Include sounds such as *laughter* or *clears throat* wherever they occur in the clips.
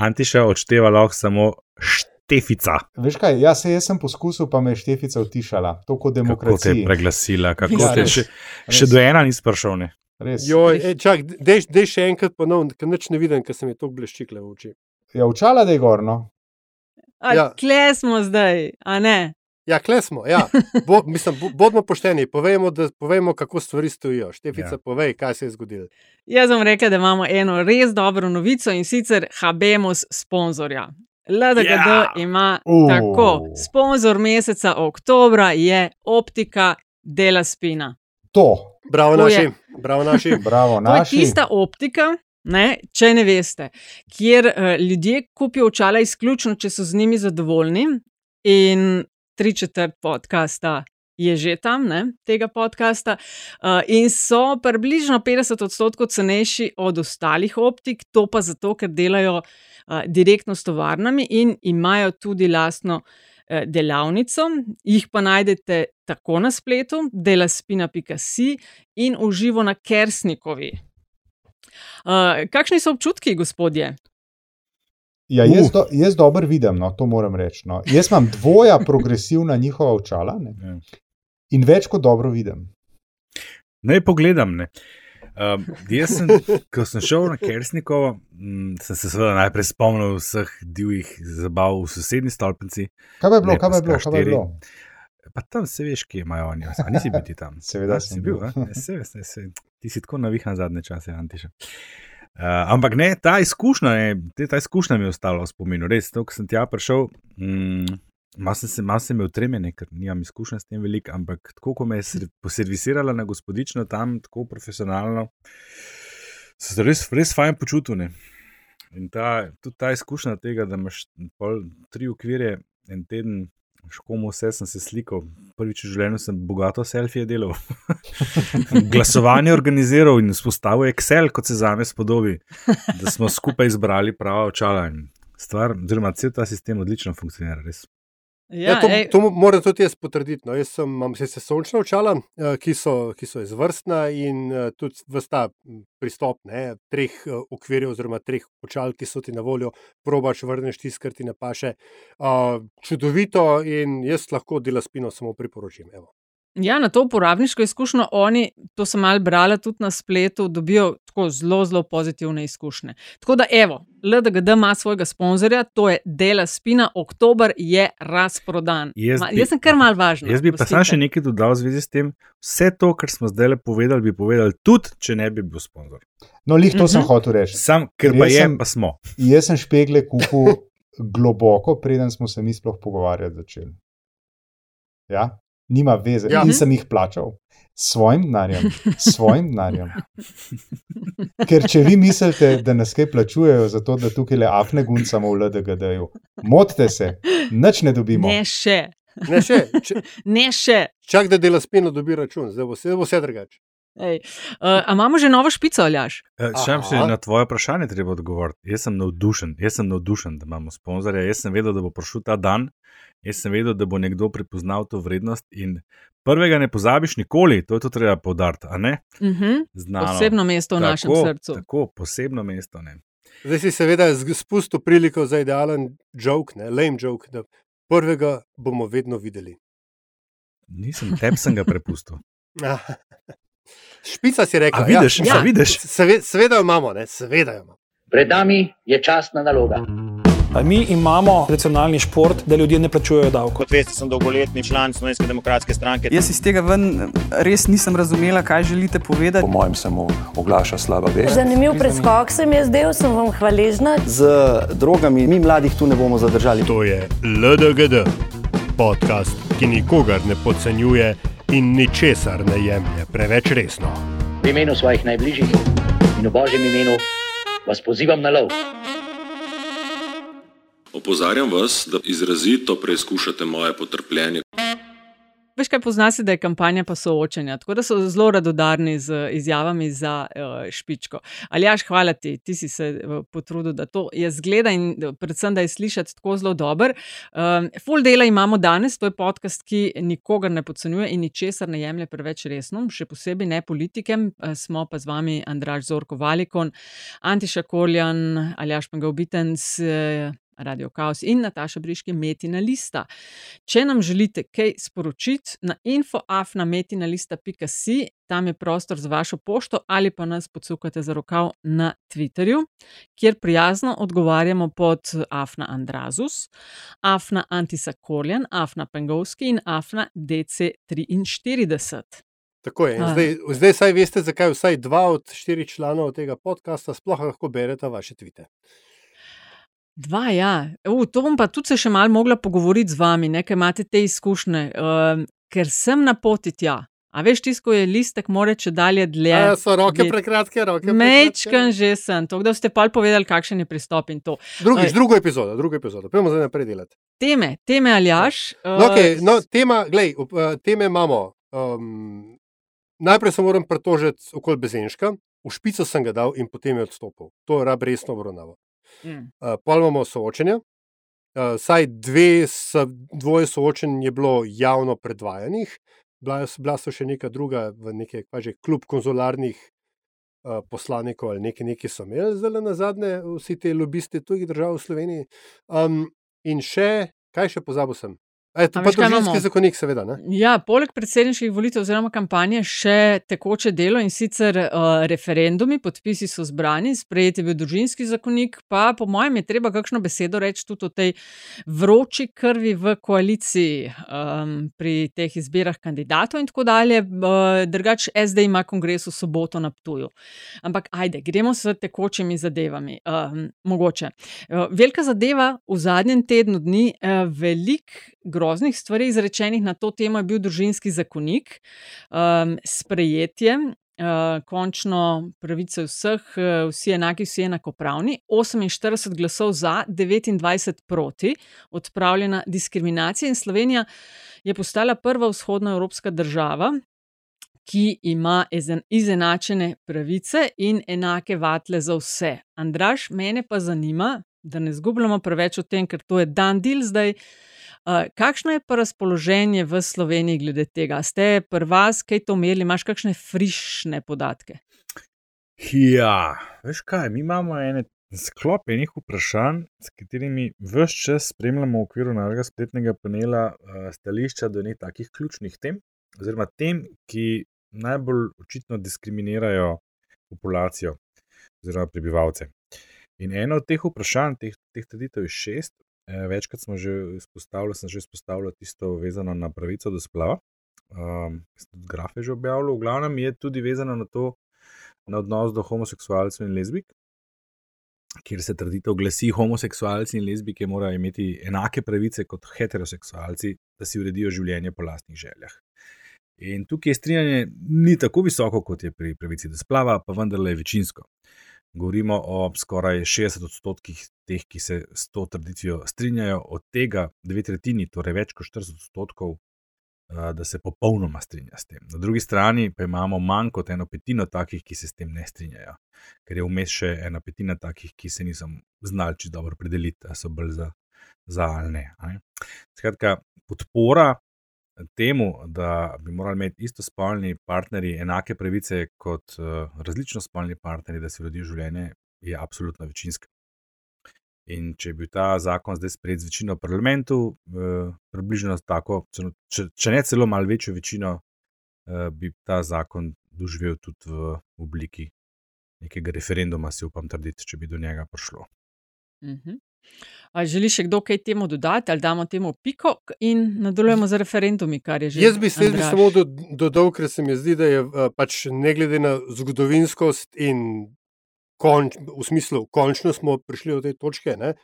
Antiša odšteva lahko samo štefica. Veš kaj, jaz, jaz sem poskusil, pa me je štefica utišala, to kot Kako te je demokracija. preglasila, kako Ja, te res, še, res. še do ena nisi prišel. Ne? Res. Joj, e, čak, dej, dej še enkrat ponovno, ker nič ne vidim, ker se mi to bleščikle v oči. Ja, učala, da je gorno. A, Ja. Kle smo zdaj, a ne? Ja, kle smo. Ja. Bo, mislim, bo, bodimo pošteni, povejmo, da, povejmo, kako stvari stojijo. Štefica, Ja. povej, kaj se je zgodilo. Jaz vam rekel, da imamo eno res dobro novico in sicer Habemus sponzorja. LDGD Ja. ima Uh. tako. Sponzor meseca oktobra je optika Dela Spina. To, Bravo, To naši. Bravo, naši. *laughs* bravo, To je naši. tista optika, ne, če ne veste, kjer uh, ljudje kupijo očala izključno, če so z njimi zadovoljni. In tri četrt podcasta je že tam, ne, tega podcasta. Uh, in so približno 50 odstotkov cenejši od ostalih optik, to pa zato, ker delajo uh, direktno s tovarnami in imajo tudi lastno. eh, Delavnico, jih pa najdete tako na spletu, delaspina.si in uživo na Kersnikovi. Uh, kakšni so občutki, gospodje? Ja, jaz, do, jaz dobro vidim, no, to moram reči. No. Jaz imam dvoja progresivna njihova očala ne, Ja. in več kot dobro vidim. Naj pogledam. Ne. Um, jaz, sem, ko sem šel na Kersnikovo, m, sem se seveda najprej spomnil vseh divjih zabav v sosednji stolpnici. Kaj je bilo, kaj je bilo, kaj je SK4. bilo? Pa tam se veš, kje imajo oni. A nisi bil ti tam? Seveda A, sem si bil. bil. Ja, Se, se, se, ti si tako navihan zadnje čase, Antiša. Uh, ampak ne, ta izkušnja, ne, te, ta izkušnja mi je ostala v spominu. Res, to, ko sem tja prišel, mm, malo sem se, malo sem imel tremene, ker nimam izkušnja s tem veliko, ampak tako, ko me je ser- poservisirala na gospodično tam, tako profesionalno, sem se res, res fajn počutil. Ne. In ta, tudi ta izkušnja tega, da imaš tri okvirje en teden, škomo vse sem se slikal. Prvič v življenju sem bogato selfije delal, *laughs* glasovanje organiziral in vzpostavil Excel, kot se za me spodobi, da smo skupaj izbrali prava očala. Stvar, oziroma, cel ta sistem odlično funkcionira. Res. Ja, to, to mo- moram tudi jaz potrditi. No. Jaz sem, imam se sončna očala, eh, ki so, ki so izvrstna in eh, tudi vsta pristop ne, treh eh, okvirjev, oziroma treh očal, ki so ti na voljo, probaš vrneš tisto, kar ti ne paše. Čudovito in jaz lahko dela spino samo priporočim. Evo. Ja, na to uporabniško izkušnjo oni, to sem malo brala tudi na spletu, dobijo tako zelo, zelo pozitivne izkušnje. Tako da, evo, LDGD ima svojega sponzorja, to je Dela Spina, oktober je razprodan. Jaz Ma, jaz sem kar mal važna. Jaz bi pa sam še nekaj dodal v zvezi s tem. Vse to, kar smo zdaj le povedali, bi povedali tudi, če ne bi bil sponzor. No, lih to sem Mhm. hotel reči. Sam, ker Ker pa je, sem- pa smo. Jaz sem špegle kupil *laughs* globoko, preden smo se mi sploh pogovarjati začeli. Ja? Nima veze, Ja. in sem jih plačal. S Svojim denarjem, s svojim denarjem. *laughs* Ker če vi mislite, da nas kaj plačujejo za to, da tukaj le afne guncamo v LDGD-ju, motite se, nič ne dobimo. Ne še, Ne, še, če, *laughs* ne še. čak da dela spino dobi račun, zdaj bo vse, bo vse drugače. Ej, uh, a imamo že novo špico, Aljaš? Še Aha. na tvoje vprašanje treba odgovoriti. Jaz sem navdušen, jaz sem navdušen, da imamo sponzorja. Jaz sem vedel, da bo prišel ta dan, jaz sem vedel, da bo nekdo prepoznal to vrednost in prvega ne pozabiš nikoli, to je to treba poudariti, a ne? Uh -huh. Znano. Posebno mesto v našem Tako, srcu. Tako, posebno mesto. Ne. Zdaj si seveda z- spustil priliko za idealen joke, ne, lame joke, da prvega bomo vedno videli. Nisem, tebi sem ga prepustil. Ah. *laughs* Špica si rekla. A vidiš, ja, a vidiš? Seve, seveda jo imamo, ne, seveda jo imamo. Pred nami je častna naloga. Mi imamo nacionalni šport, da ljudje ne plačujejo davkov. Kot veste, sem dolgoletni član Slovenske demokratske stranke. Jaz iz tega ven res nisem razumela, kaj želite povedati. Po mojem se mu oglaša slaba vest. Zanimiv preskok se mi je zdel, sem vam hvaležna. Z drogami mi mladih tu ne bomo zadržali. To je LDGD, podcast, ki nikogar ne podcenjuje in ničesar ne jemlje preveč resno. V imenu svojih najbližjih in v božjem imenu vas pozivam na lov. Opozarjam vas, da izrazito preizkušate moje potrpljenje. veš kaj pozna se, da je kampanja pa soočenja, tako da so zelo radodarni z izjavami za uh, špičko. Ali jaš, hvala ti, ti si se uh, potrudil, da to je zgleda in predvsem, da je slišati tako zelo dober. Um, full dela imamo danes, to je podcast, ki nikogar ne podcenjuje in ničesar ne jemlje preveč resno, še posebej ne politikem. Uh, smo pa z vami Andraž Zorko Valikon, Antiša Koljan, Aljaš Pengavbitens. Uh, Radio Chaos in Nataša Briški, Metina Lista. Če nam želite kaj sporočiti na infoafnametinalista.si, tam je prostor za vašo pošto ali pa nas podsukate za rokav na Twitterju, kjer prijazno odgovarjamo pod Afna Andrazus, Afna Antisakorjan, Afna Pengovski in Afna DC43. Tako je. Zdaj, zdaj saj veste, zakaj vsaj dva od štirih članov tega podcasta sploh lahko berete vaše tvite. Dva, ja. U, to bom pa tudi se še malo mogla pogovoriti z vami, nekaj imate te izkušnje, uh, ker sem na poti tja. A veš, tisto je listek, more če dalje dlje. Ja, so roke prekratke, roke. Mečkan že sem, to, da ste pa povedali, kakšen je pristop in to. Drugič, uh, drugo epizodo, drugo epizodo, pojmo zdaj naprej delati. Teme, teme ali jaš. Uh, no, okay, no, tema, glej, uh, teme imamo. Um, najprej se moram pretožiti okoli Bezenška, v špico sem ga dal in potem je odstopil. To je rab resno obravnavo. Mm. Uh, Pol imamo soočenja. Uh, saj dve, dvoje soočenj je bilo javno predvajanih, bila, bila so še neka druga, v neki klub konzularnih uh, poslanikov ali nekaj, nekaj so imeli, zdaj na zadnje, vsi ti lobisti tujih držav v Sloveniji. Um, in še, kaj še pozabil sem? E, to je družinski zakonik, seveda. Ne? Ja, poleg predsedniških volitev oziroma kampanje še tekoče delo in sicer uh, referendumi, podpisi so zbrani, sprejeti je bil družinski zakonik, pa po mojem je treba kakšno besedo reči tudi o tej vroči krvi v koaliciji um, pri teh izbirah kandidatov in tako dalje. Uh, drugač, SD ima kongres v soboto na Ptuju. Ampak ajde, gremo s tekočimi zadevami. Um, mogoče. Uh, velika zadeva v zadnjem tednu dni, uh, velik groznih stvari izrečenih na to temo je bil družinski zakonik, um, sprejetje. Uh, končno pravice vseh, uh, vsi enaki, vsi enakopravni. 48 glasov za, 29 proti, odpravljena diskriminacija. In Slovenija je postala prva vzhodnoevropska država, ki ima izenačene pravice in enake vatle za vse. Andraš, mene pa zanima, da ne zgubljamo preveč o tem, ker to je dan del zdaj. Kakšno je pa razpoloženje v Sloveniji glede tega? Ste pri vas kaj to imeli, imaš kakšne frišne podatke? Ja, veš kaj, mi imamo ene sklop enih vprašanj, s katerimi vse čas spremljamo v okviru našega spletnega panela stališča do nekih takih ključnih tem, oziroma tem, ki najbolj očitno diskriminirajo populacijo oziroma prebivalce. In eno od teh vprašanj, teh, teh trditev je šest, Eh, večkrat smo že izpostavili, sem že izpostavil tisto vezano na pravico do splava. Um, tudi grafe že objavljal, v glavnem je tudi vezano na to, na odnos do homoseksualcev in lezbik, kjer se trditev glasi, homoseksualci in lezbike morajo imeti enake pravice kot heteroseksualci, da si uredijo življenje po lastnih željah. In tukaj je strinjanje ni tako visoko, kot je pri pravici do splava, pa vendarle je večinsko. Govorimo o skoraj 60 odstotkih teh, ki se s to tradicijo strinjajo, od tega dve tretjini, torej več kot 40 odstotkov, da se popolnoma strinja s tem. Na drugi strani pa imamo manj kot eno petino takih, ki se s tem ne strinjajo, ker je vmes še ena petina takih, ki se niso znali čisto dobro predeliti, da so bolj za, za ali ne. Skratka, podpora temu, da bi morali imeti isto spolni partnerji enake pravice kot uh, različno spolni partnerji, da si rodijo življenje, je absolutno večinska. In če bi ta zakon zdaj sprejet z večino v parlamentu, uh, približno tako, če, če ne celo malo večjo večino, uh, bi ta zakon doživel tudi v obliki nekega referenduma, si upam trditi, če bi do njega prišlo. Uh -huh. Ali želi še kdo kaj temu dodati, ali damo temu piko in nadaljujemo z referendumi, kar je že. Jaz bi se samo dodal, ker se mi zdi, da je pač ne glede na zgodovinskost in konč, v smislu, končno smo prišli do te točke, ne,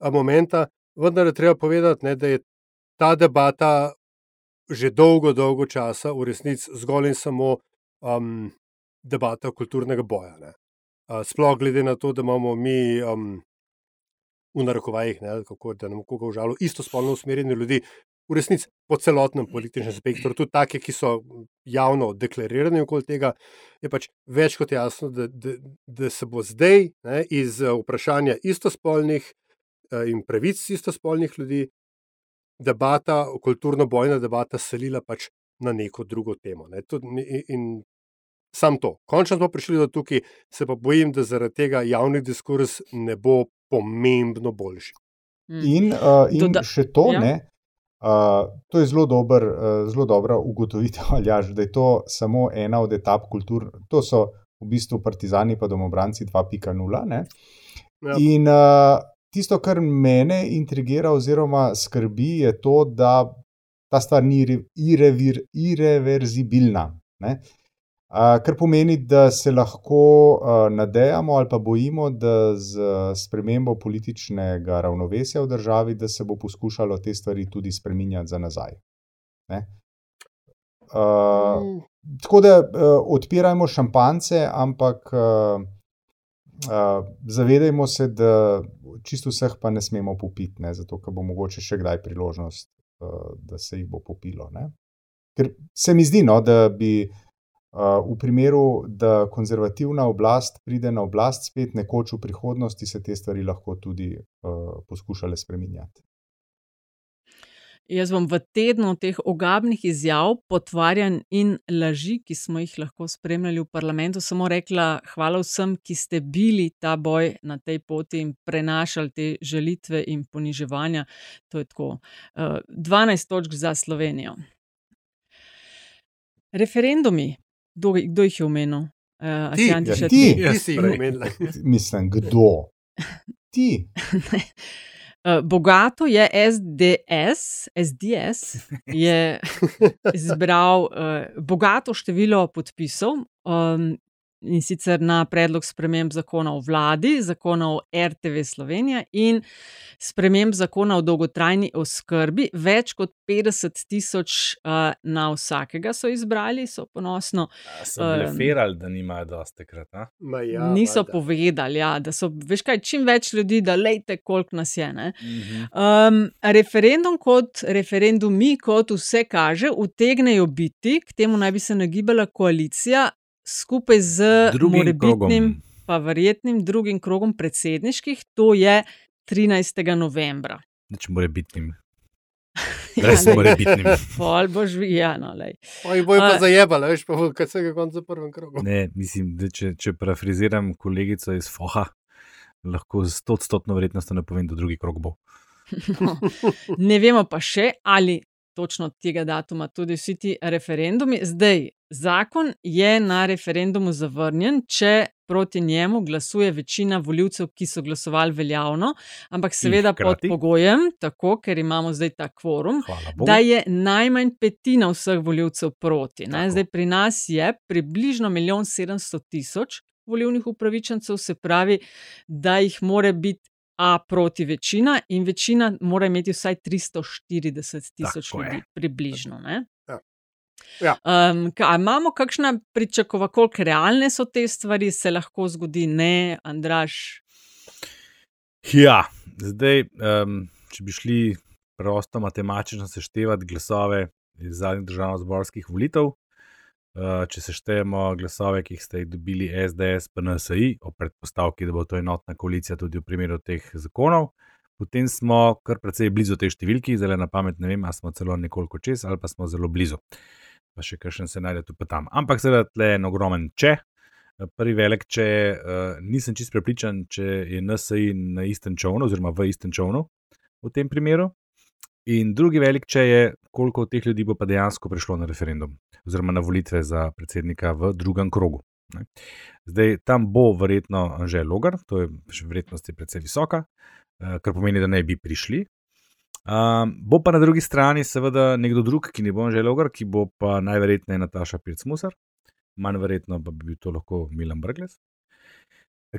momenta, vendar je treba povedati, ne, da je ta debata že dolgo, dolgo časa v resnici zgolj in samo um, debata kulturnega boja. Ne. Sploh glede na to, da imamo mi. Um, v narekovajih, ne, kako, da ne bomo koga užalili, isto spolno usmerjene ljudi. v resnici po celotnem političnem spektru, tudi take, ki so javno deklarirane okoli tega, je pač več kot jasno, da, da, da se bo zdaj ne, iz vprašanja istospolnih eh, in pravic istospolnih ljudi debata, kulturno-bojna debata, selila pač na neko drugo temo. Ne. Tudi, in, in sam to. Končno smo prišli do tukaj, se pa bojim, da zaradi tega javni diskurs ne bo pomembno boljši. Mm. In, uh, in še to, ja. ne, uh, to je zelo, dober, uh, zelo dobra ugotovitev, *laughs* Aljaž, da je to samo ena od etap kultur. To so v bistvu partizani, pa domobranci 2.0. Ja. In uh, tisto, kar mene intrigira oziroma skrbi, je to, da ta stvar ni irrevir, irreverzibilna. Ne? Kar pomeni, da se lahko nadejamo ali pa bojimo, da z spremembo političnega ravnovesja v državi, da se bo poskušalo te stvari tudi spremenjati za nazaj. Ne? Uh. Tako da uh, odpirajmo šampance, ampak uh, uh, zavedajmo se, da čisto vseh pa ne smemo popiti, ne? zato ker bo mogoče še kdaj priložnost, uh, da se jih bo popilo. Ne? Ker se mi zdi, no, da bi uh, v primeru, da konzervativna oblast pride na oblast spet nekoč v prihodnosti, se te stvari lahko tudi uh, poskušale spremenjati. Jaz bom v tednu teh ogabnih izjav, potvarjanj in laži, ki smo jih lahko spremljali v parlamentu, samo rekla hvala vsem, ki ste bili ta boj na tej poti in prenašali te želitve in poniževanja. To je tako. Uh, 12 točk za Slovenijo. Referendumi, Kdo, kdo jih je omenil? Uh, ti, ja, ti, ti, ti si jih omenil. *laughs* Mislim, kdo? *laughs* Ti. Uh, bogato je SDS, SDS je *laughs* izbral uh, bogato število podpisov, um, in sicer na predlog sprememb zakona o vladi, zakona o RTV Slovenija in sprememb zakona o dolgotrajni oskrbi. Več kot 50 tisoč uh, na vsakega so izbrali, so ponosno. So bleferali, uh, da nimajo dosti krat. Ja, niso da. povedali, ja, da so, veš kaj, čim več ljudi, da lejte, koliko nas je. Mhm. Um, referendum kot referendumi, kot vse kaže, utegnejo biti, k temu naj bi se nagibala koalicija, skupaj z morebitnim, pa verjetnim drugim krogom predsedniških, to je 13. novembra. Če more bitnim. *laughs* Res ja, more bitnim. Pol boš vijano. Oni bojo pa zajebali, veš, pa kaj se ga konca prvem krogu. Ne, mislim, da če, če parafraziram kolegico iz Foha, lahko z 100-odstotno verjetnostjo ne povem, da drugi krog bo. *laughs* No, ne vemo pa še, ali točno tega datuma tudi vsi ti referendumi. Zdaj, zakon je na referendumu zavrnjen, če proti njemu glasuje večina voljivcev, ki so glasovali veljavno, ampak seveda pod pogojem, tako, ker imamo zdaj ta kvorum, da je najmanj petina vseh voljivcev proti. Zdaj, pri nas je približno 1 700 000 volivnih upravičencev, se pravi, da jih more biti A proti večina, in večina mora imeti vsaj 340 tisoč ljudi, približno. Ja. Ja. Um, kaj, imamo kakšna pričakovanja, koliko realne so te stvari, se lahko zgodi, ne, Andraš? Ja, zdaj, um, če bi šli prosto matematično seštevati glasove iz zadnjih državno-zborskih volitev, Eh, če seštejemo glasove, ki ste jih dobili SDS, pa NSI, o predpostavki, da bo to enotna koalicija tudi v primeru teh zakonov, potem smo kar precej blizu te številki, zelo na pamet, ne vem, ali smo celo nekoliko čez ali pa smo zelo blizu. Pa še kakšen se najde tu pa tam. Ampak seveda tle je en ogromen če. Eh, prvi velik, če uh, nisem čist prepričan, če je NSI na istem čovnu, oziroma v istem čovnu v tem primeru. In drugi velik, če je, koliko teh ljudi bo pa dejansko prišlo na referendum, oziroma na volitve za predsednika v drugem krogu. Ne. Zdaj, tam bo verjetno že logar, to je verjetnost je precej visoka, eh, kar pomeni, da ne bi prišli. Um, bo pa na drugi strani, seveda, nekdo drug, ki ne bo že logar, ki bo pa najverjetneje Nataša Pircmusar, manj verjetno pa bi bil to lahko Milan Brgles.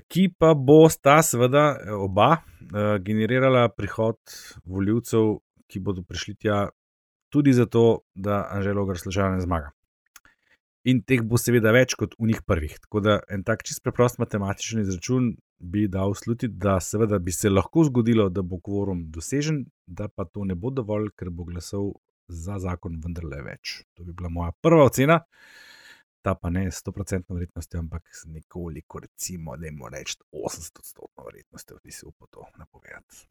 Ki pa bo sta, seveda, oba uh, generirala prihod voljivcev ki bodo prišli tja tudi zato, da Anželo Gršložava ne zmaga. In teh bo seveda več kot v njih prvih. Tako da en tak čist preprost matematičen izračun bi dal slutiti, da seveda bi se lahko zgodilo, da bo kvorum dosežen, da pa to ne bo dovolj, ker bo glasov za zakon vendarle več. To bi bila moja prva ocena. Ta pa ne s 100% verjetnostjo, ampak z nekoliko, recimo, da jim reč 80% verjetnostjo, bi se upal to napovedati.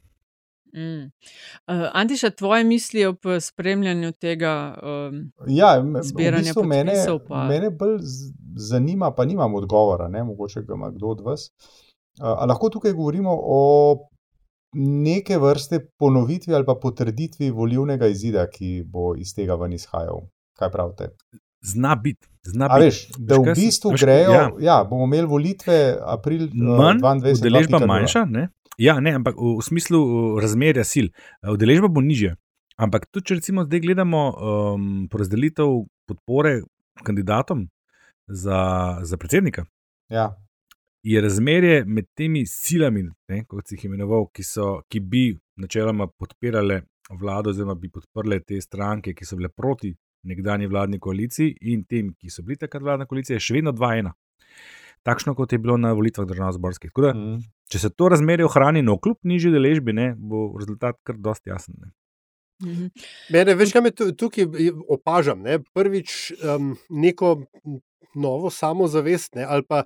Mm. Uh, Antiša, tvoje misli ob spremljanju tega um, Ja, m- v zbiranja bistvu mene? Pa... mene bolj zanima, pa nimam odgovora, ne, mogoče ga ima kdo od vas. A, a lahko tukaj govorimo o neke vrste ponovitvi ali pa potrditvi volivnega izida, ki bo iz tega ven izhajal? Kaj pravite? Zna biti. Zna A biti. veš, da v bistvu veš, grejo, Ja, ja, bomo imeli volitve april eh, manj, 22. udeležba 2.0. manjša. Ne? Ja, ne, ampak v, v smislu uh, razmerja sil. Uh, Udeležba bo nižja. Ampak tudi, če recimo zdaj gledamo um, porazdelitev podpore kandidatom za, za predsednika, Ja. Je razmerje med temi silami, ne, kot si jih imenoval, ki, so, ki bi načeloma podpirale vlado, oziroma bi podprle te stranke, ki so bile proti nekdanji vladni koaliciji, in tem, ki so bili takrat vladna koalicija, je še vedno 2-1. Takšno, kot je bilo na volitvah državno-zborskih. Tako da, Mm. če se to razmerje ohrani, no, kljub nižji deležbi, ne, bo rezultat kar dosti jasen. Ne. Mhm. Mene, veš, kaj me tu- tukaj opažam? Ne? Prvič um, neko novo samozavest, ne? ali pa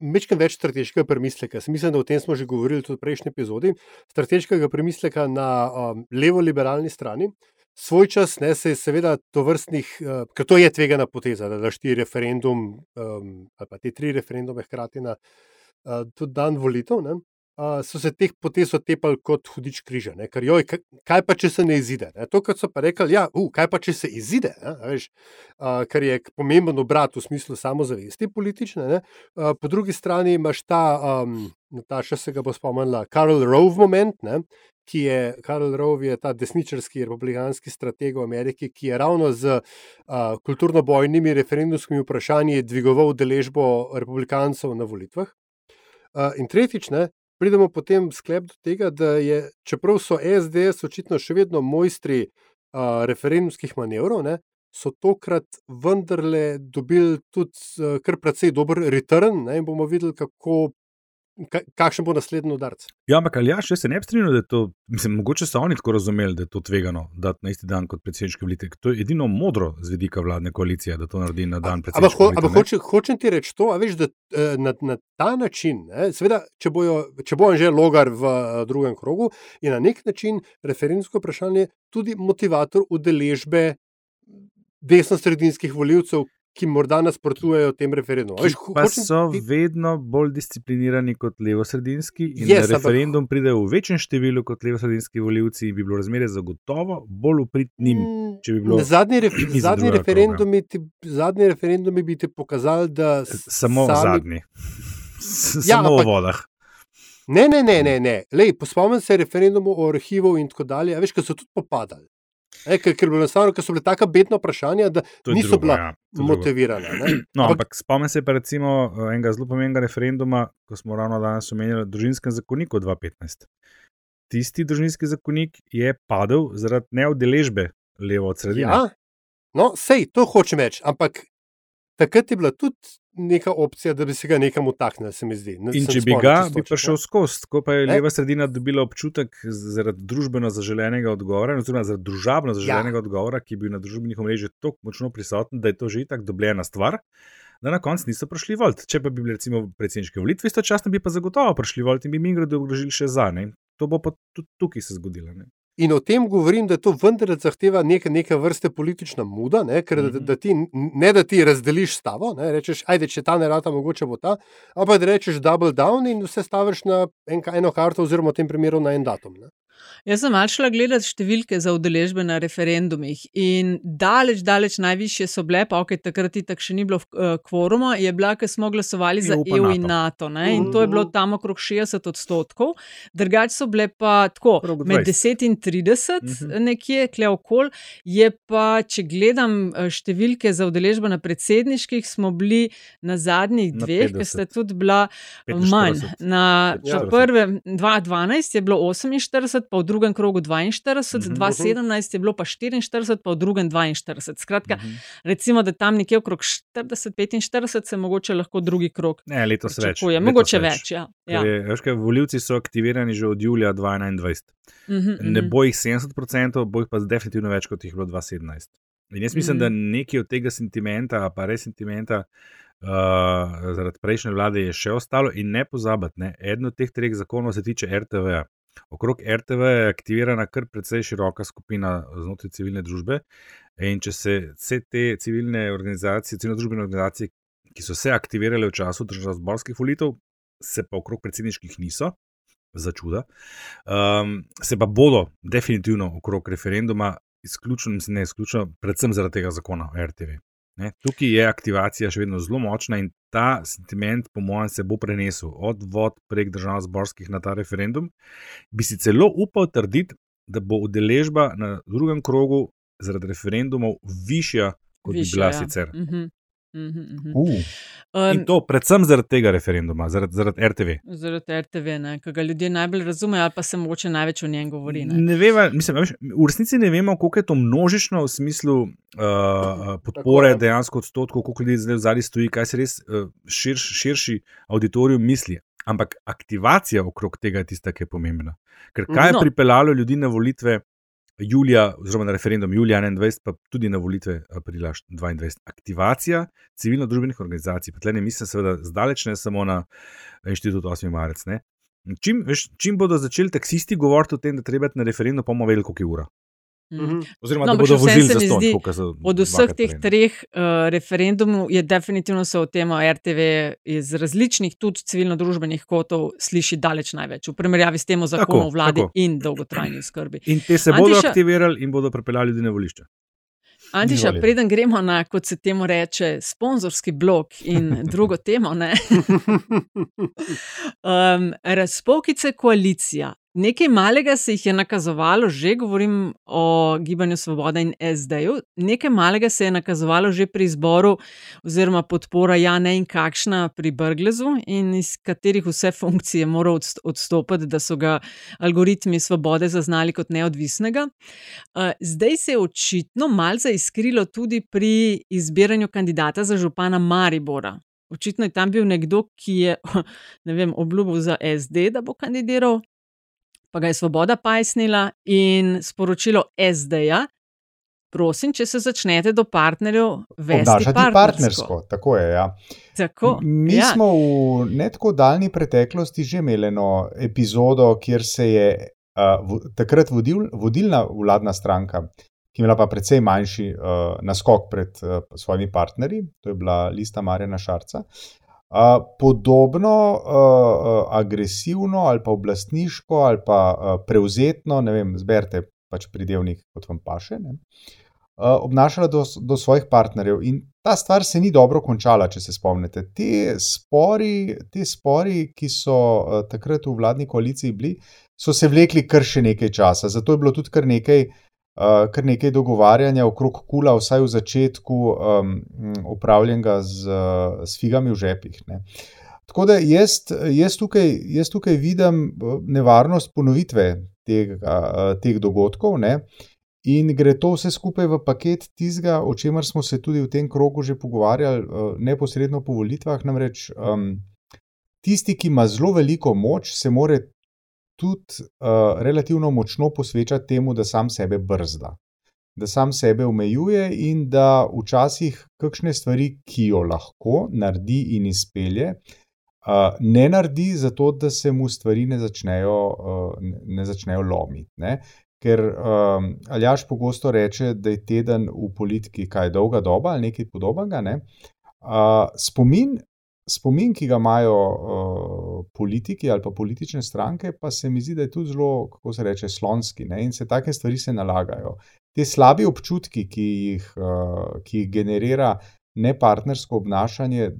Mečkam več strateškega premisleka. Jaz Mislim, da o tem smo že govorili tudi v prejšnji epizodi. Strateškega premisleka na um, levo-liberalni strani. Svoj čas ne, se je seveda to vrstnih, uh, ker to je tvegana poteza, da daš ti referendum, um, ali pa te tri referendume hkrati na uh, dan volitev. Ne, uh, so se teh potez otepali kot hudič križa, ne, ker joj, kaj, pa če se ne izide. Ne, to, kar so pa rekli, ja, uh, kaj pa če se izide, ne, veš, uh, kar je pomemben obrat v smislu samozavesti politične. Ne, uh, po drugi strani imaš ta, um, Nataša se ga bo spomnila, Karl Rove moment. Ne, Ki je Karl Rove, je ta desničarski republikanski strateg v Ameriki, ki je ravno z uh, kulturno-bojnimi referendumskimi vprašanji dvigoval deležbo republikancev na volitvah. Uh, in tretjič, ne, pridemo potem sklep do tega, da je, čeprav so SDS očitno še vedno mojstri uh, referendumskih manevrov, ne, so tokrat vendarle dobili tudi uh, kar precej dober return ne, in bomo videli, kako. Kakšen bo naslednji udarc? Ja, ampak ali ja, še se ne bi strinjal, da je to, mislim, mogoče so oni tako razumeli, da je to tvegano, da na isti dan kot predsedniške volitve. To je edino modro z vidika vladne koalicije, da to naredi na dan predsedniške volitve. Ampak hoče, hočem ti reči to, a veš, da na, na ta način, ne, seveda, če, bojo, če bo že logar v drugem krogu, je na nek način referendumsko vprašanje tudi motivator udeležbe desno-sredinskih voljivcev, ki morda nasprotujejo tem referendumu. Veš, pa hočem, so ti... vedno bolj disciplinirani kot levo-sredinski in yes, referendum ampak... pridejo v večjem številu kot levo-sredinski voljivci in bi bilo razmerje zagotovo bolj uprit njim. Mm, zadnji, ref, *clears throat* zadnji, referendumi ti, zadnji referendumi bi ti pokazali, da. Samo sami... zadnji. Ja, Samo ampak... v vodah. Ne, ne, ne, ne. ne. Lej, spomnim se referendumov o arhivu in tako dalje. Veš, kaj so tudi popadali. E, ker, ker, ker so bile tako bedna vprašanja, da niso drugo, bila ja, motivirana. *clears throat* No, ampak spomnim se pa recimo enega zelo pomembnega referenduma, ko smo ravno danes omenjali družinskem zakoniku 2015. Tisti družinski zakonik je padel zaradi neodeležbe levo od sredine. Ja, no, sej, to hočem reči, ampak takrat je bila tudi neka opcija, da bi se ga nekam utaknil, se mi zdi. Ne, In če bi ga, bi prišel skozi, ko pa je ne? leva sredina dobila občutek zaradi družbeno zaželenega odgovora, oziroma zaradi družabno zaželenega ja. odgovora, ki je bil na družbenih omrežjih tako močno prisoten, da je to že tako dobljena stvar. Da na koncu niso prišli volt. Če pa bi bili, recimo, predsedniške volitve, istočasno bi pa zagotovo prišli volt in bi mi grdo obložili še za ne. To bo pa tudi tukaj se zgodilo. Ne? In o tem govorim, da to vendar zahteva neke, neke vrste politična muda, ne, ker, da, da ti, ne da ti razdeliš stavo, ne, rečeš, ajde, če ta ne rata, mogoče bo ta, ampak da rečeš double down in vse staviš na en, eno karto, oziroma v tem primeru na en datum. Ne. Jaz sem malo šla gledati številke za udeležbe na referendumih in daleč, daleč najvišje so bile, pa ok, takrat tako še ni bilo uh, kvoruma, je bila, ker smo glasovali za EU NATO. in NATO. Ne, in to je bilo tam okrog 60 odstotkov, drugače so bile pa tako med 10 in 30, uh -huh. nekje kle okol. Je pa, če gledam številke za udeležbo na predsedniških, smo bili na zadnjih dveh, ker sta tudi bila 45. manj. Na ja. prve 2012 je bilo 48 pa v drugem krogu 42, Mhm. 2017 je bilo pa 44, pa v drugem 42. Skratka, recimo, da tam nekje okrog 40-45 se mogoče lahko drugi krog Ne, letos več. letos Mogoče več, ja. ja. Ker je, veš, kaj, volivci so aktivirani že od julija 2021. Mhm, Ne mhm. bo jih 70%, bo jih pa definitivno več, kot jih je bilo 2017. In jaz mislim, Mhm. da nekaj od tega sentimenta, pa res sentimenta uh, zaradi prejšnje vlade je še ostalo. In ne pozabiti, ne, eden od teh treh zakonov se tiče RTV. Okrog RTV je aktivirana kar precej široka skupina znotraj civilne družbe. In če se vse te civilne organizacije, civilno družbene organizacije, ki so se aktivirale v času državno-zborskih volitev, se pa okrog predsedniških niso, za čuda, um, se pa bodo definitivno okrog referenduma, izključno, mislim, ne izključno, predvsem zaradi tega zakona o RTV. Ne, tukaj je aktivacija še vedno zelo močna in ta sentiment, po mojem, se bo prenesel od vod prek državno-zborskih na ta referendum. Bi si celo upal trditi, da bo udeležba na drugem krogu zaradi referendumov višja, kot bi bila ja. sicer. Mhm, mhm, mhm. Uh, In to predvsem zaradi tega referenduma, zaradi, zaradi RTV. Zaradi RTV, ki ga ljudje najbolj razumejo, ali pa se mogoče največ o njem govori. Ne. Ne veva, mislim, veš, v resnici ne vemo, koliko je to množično v smislu uh, podpore, je. dejansko odstotkov, koliko ljudi zdaj v zadnji stoji, kaj se res uh, širš, širši auditorium misli. Ampak aktivacija okrog tega je tista, ki je pomembna. Ker kaj je No. pripeljalo ljudi na volitve julija, oziroma na referendum julija 21, pa tudi na volitve aprila 22? Aktivacija civilno-družbenih organizacij. Pa tle ne mislim, seveda, zdaleč ne samo na inštitut 8. marec. Čim, veš, čim bodo začeli taksisti govoriti o tem, da treba na referendum, pa bomo vedeli, koliko je ura. Mhm. Oziroma, No, da bodo vozili za ston, Od vseh teh prej, treh uh, referendumov je definitivno se o tem RTV iz različnih, tudi civilno-družbenih kotov, sliši daleč največ, v primerjavi s tem o zakonu o vladi tako. in dolgotrajni skrbi. In te se bodo Antiša- aktivirali in bodo pripeljali ljudi na volišče. Antiša, preden gremo na, kot se temu reče, sponzorski blok in *laughs* drugo temo, ne. Um, *laughs* razpokice koalicija. Nekaj malega se jih je nakazovalo, že govorim o Gibanju Svoboda in SD-ju, nekaj malega se je nakazovalo že pri izboru, oziroma podpora ja, ne in kakšna pri Brglezu, in iz katerih vse funkcije je moral odst- odstopiti, da so ga algoritmi Svobode zaznali kot neodvisnega. Zdaj se je očitno malce izkrilo tudi pri izbiranju kandidata za župana Maribora. Očitno je tam bil nekdo, ki je *laughs* ne vem, obljubil za SD, da bo kandidiral, pa ga je Svoboda pajsnila in sporočilo SD-ja. Prosim, če se začnete do partnerjev vesti obnašati partnersko. partnersko. Tako je. Ja. Tako, Mi ja. smo v ne tako daljni preteklosti že imeli eno epizodo, kjer se je uh, v, takrat vodil, vodilna vladna stranka, ki je imela pa precej manjši uh, naskok pred uh, svojimi partnerji, to je bila lista Marjana Šarca. Uh, podobno uh, agresivno ali pa oblastniško ali pa uh, prevzetno, ne vem, zberite pač pridevnik, kot vam paše. Ne? Uh, obnašala do, do svojih partnerjev. In ta stvar se ni dobro končala, če se spomnite. Te spori, te spori ki so uh, takrat v vladni koaliciji bili, so se vlekli kar še nekaj časa. Zato je bilo tudi kar nekaj, uh, kar nekaj dogovarjanja okrog kula, vsaj v začetku, um, upravljenega z, uh, s figami v žepih. Ne. Tako da jaz, jaz, tukaj, jaz tukaj vidim uh, nevarnost ponovitve tega, uh, teh dogodkov. Ne. In gre to vse skupaj v paket tistega, o čemer smo se tudi v tem krogu že pogovarjali, uh, neposredno po volitvah. Namreč um, tisti, ki ima zelo veliko moč, se more tudi uh, relativno močno posvečati temu, da sam sebe brzda, da sam sebe omejuje in da včasih kakšne stvari, ki jo lahko naredi in izpelje, uh, ne naredi, zato da se mu stvari ne začnejo, uh, ne začnejo lomiti. Ne? Ker um, Aljaš pogosto reče, da je teden v politiki kaj dolga doba ali nekaj podobnega. Ne? Uh, spomin, spomin, ki ga imajo uh, politiki ali pa politične stranke, pa se mi zdi, da je tudi zelo, kako se reče, slonski ne? in se take stvari se nalagajo. Te slabi občutki, ki jih, uh, ki jih generira nepartnersko obnašanje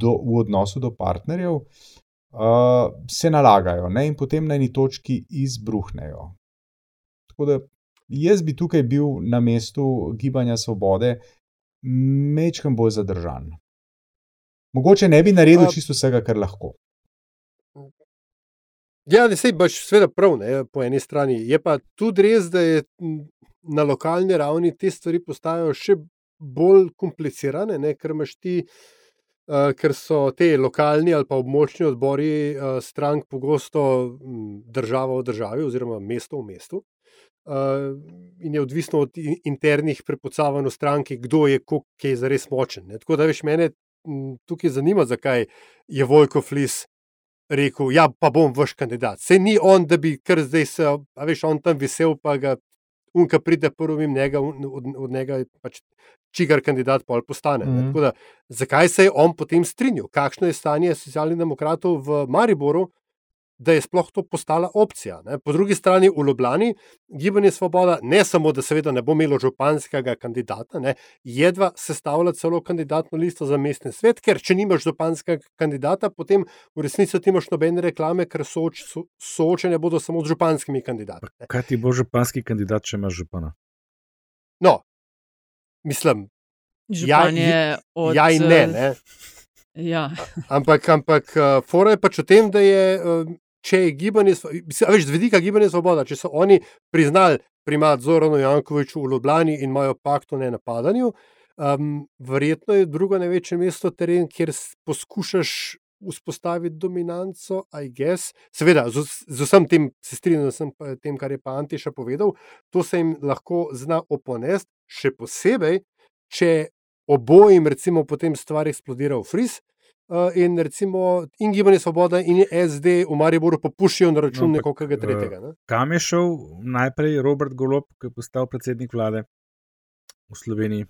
do, v odnosu do partnerjev, uh, se nalagajo ne? in potem na eni točki izbruhnejo. Tako da jaz bi tukaj bil na mestu gibanja svobode mečkam bolj zadržan. Mogoče ne bi naredil A- čisto vsega, kar lahko. Ja, ne sej baš sveda prav, ne, po eni strani. Je pa tudi res, da je na lokalni ravni te stvari postajajo še bolj komplicirane, ne, ker imaš ti. Uh, ker so te lokalni ali pa območni odbori uh, strank pogosto država v državi, oziroma mesto v mestu. Uh, in je odvisno od internih prepucavanj v stranki, kdo je kaj za res močen. Ne. Tako da, veš, mene tukaj zanima, zakaj je Vojko Flis rekel: Ja, pa bom vaš kandidat. Se ni on, da bi kar zdaj se, a veš, on tam visel, pa ga unka pride prvi njega, od, od njega pač čigar kandidat pol postane. Mm -hmm. da, zakaj se je on potem strinjal? Kakšno je stanje socialnih demokratov v Mariboru, da je sploh to postala opcija? Ne? Po drugi strani v Ljubljani gibanje Svoboda ne samo, da seveda ne bo imelo županskega kandidata, ne? jedva sestavlja celo kandidatno listo za mestni svet, ker če nimaš županskega kandidata, potem v resnici ti imaš nobene reklame, ker sooč, so, soočene bodo samo z županskimi kandidati. Ne? Kaj ti bo županski kandidat, če imaš župana? No, mislim, ja, je od, ja in ne. ne? Ja. Ampak, ampak fora je pač v tem, da je, če je gibanje, veš, z vidika gibanja svoboda, če so oni priznali primat Zoranu Jankoviču v Ljubljani in imajo pakt o nenapadanju, um, verjetno je drugo največje mesto teren, kjer poskušaš vzpostaviti dominanco, I guess. Seveda, z, z vsem tem se strinjam, z tem, kar je pa Antiša povedal, to se jim lahko zna oponest, še posebej, če obojim, recimo, potem stvar eksplodira v fris. Uh, in recimo, in gibanje Svoboda in SD v Mariboru popuščijo na račun no, nekoga tretjega. Ne? Kam je šel najprej Robert Golop, ki je postal predsednik vlade v Sloveniji?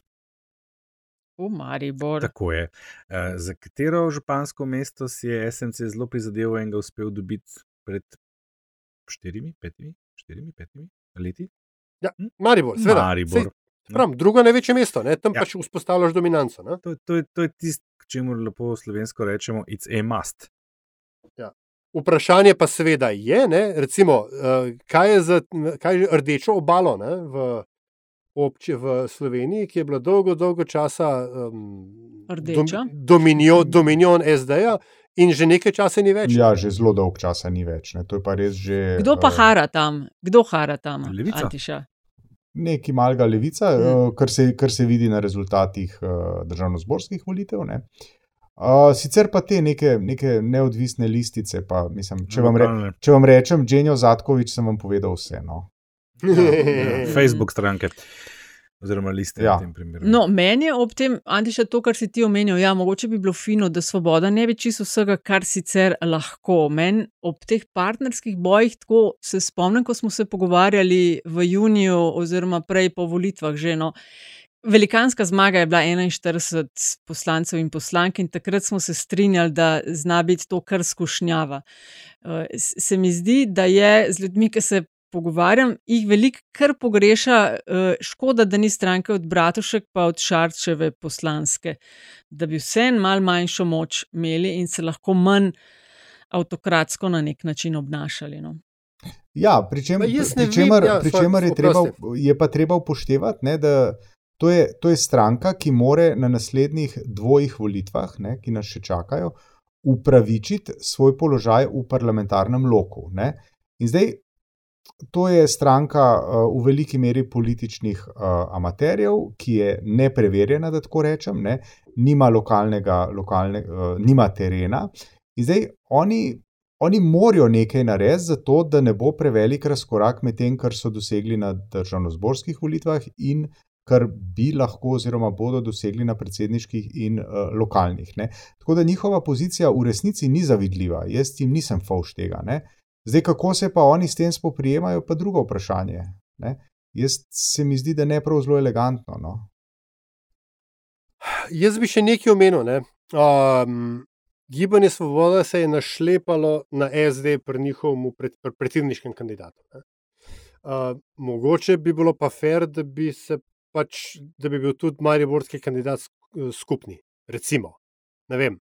V Maribor. Tako je. Uh, za katero župansko mesto si je SMC zelo prizadeval in ga uspel dobiti pred štirimi, petimi, štirimi, petimi leti? Ja, Maribor, seveda. Maribor. Sej, Prav, drugo največje mesto, ne? tam ja. pač vzpostavljaš dominanco. To, to, to je tisto, čemu lepo slovensko rečemo, it's a must. Ja. Vprašanje pa seveda je, ne? recimo, uh, kaj je za kaj je rdečo obalo ne? v, obči, v Sloveniji, ki je bila dolgo, dolgo časa um, dom, dominion, dominion SD-ja. In že nekaj časa ni več. Ja, že zelo dolgo časa ni več. Že, Kdo pa uh, hara tam? Kdo hara tam? Levica. Antiša? Neki malga levica, mm. kar, se, kar se vidi na rezultatih uh, državno-zborskih volitev. Ne. Uh, sicer pa te neke, neke neodvisne listice, pa, mislim, če, vam re, če vam rečem, Dženjo Zatkovič, sem vam povedal vse. No. *laughs* Ja, ja, Facebook stranke. Oziroma liste ja. v tem primeru. No, meni je ob tem, Antiša, to, kar si ti omenil, ja, mogoče bi bilo fino, da svoboda ne bi čisto vsega, kar sicer lahko. Meni ob teh partnerskih bojih, tako se spomnim, ko smo se pogovarjali v juniju, oziroma prej po volitvah, že eno. Velikanska zmaga je bila 41 poslancev in poslank, in takrat smo se strinjali, da zna biti to kar skušnjava. Eh, se mi zdi, da je z ljudmi, ki se pogovarjam, jih veliko kar pogreša, eh, škoda, da ni stranke od Bratušek, pa od Šarčeve poslanske, da bi vse en mal manjšo moč imeli in se lahko manj avtokratsko na nek način obnašali. No. Ja, pri čemer ja, je, je pa treba upoštevati, ne, da to je, to je stranka, ki more na naslednjih dvojih volitvah, ne, ki nas še čakajo, upravičiti svoj položaj v parlamentarnem loku. Ne. In zdaj, To je stranka uh, v veliki meri političnih uh, amaterjev, ki je nepreverjena, da tako rečem, ne? nima lokalnega, lokalne, uh, nima terena. In zdaj oni, oni morajo nekaj narediti, zato da ne bo prevelik razkorak med tem, kar so dosegli na državno-zborskih volitvah in kar bi lahko, oziroma bodo dosegli na predsedniških in uh, lokalnih. Ne? Tako da njihova pozicija v resnici ni zavidljiva, jaz jim nisem fauš tega. Ne? Zdaj, kako se pa oni s tem spoprijemajo, pa drugo vprašanje. Ne? Jaz se mi zdi, da ne prav zelo elegantno. No? Jaz bi še nekaj omenil. Ne? Um, gibanje Svoboda se je našlepalo na SD pri njihovem predsedniškem kandidatu. Uh, mogoče bi bilo pa fair, da bi, pač, da bi bil tudi Mariborski kandidat skupni. Recimo, ne vem,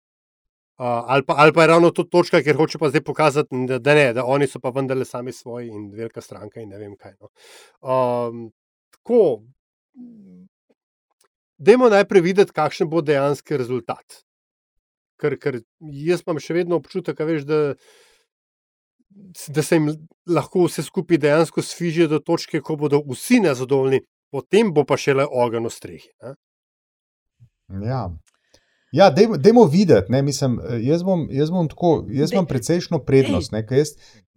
ali, pa, ali pa je ravno to točka, ker hoče pa zdaj pokazati, da, da ne, da oni so pa vendarle sami svoji in velika stranka in ne vem kaj. No. Um, tako, dajmo najprej videti, kakšen bo dejanski rezultat. Ker, ker jaz imam še vedno občutek, veš, da da se jim lahko vse skupaj dejansko sviže do točke, ko bodo vsi nezadovoljni, potem bo pa šele ogen v strehi. Ne? Ja. Ja, dajmo, dajmo videti. Ne, mislim, jaz, bom, jaz, bom tako, jaz imam precejšno prednost. Ne, ker jaz,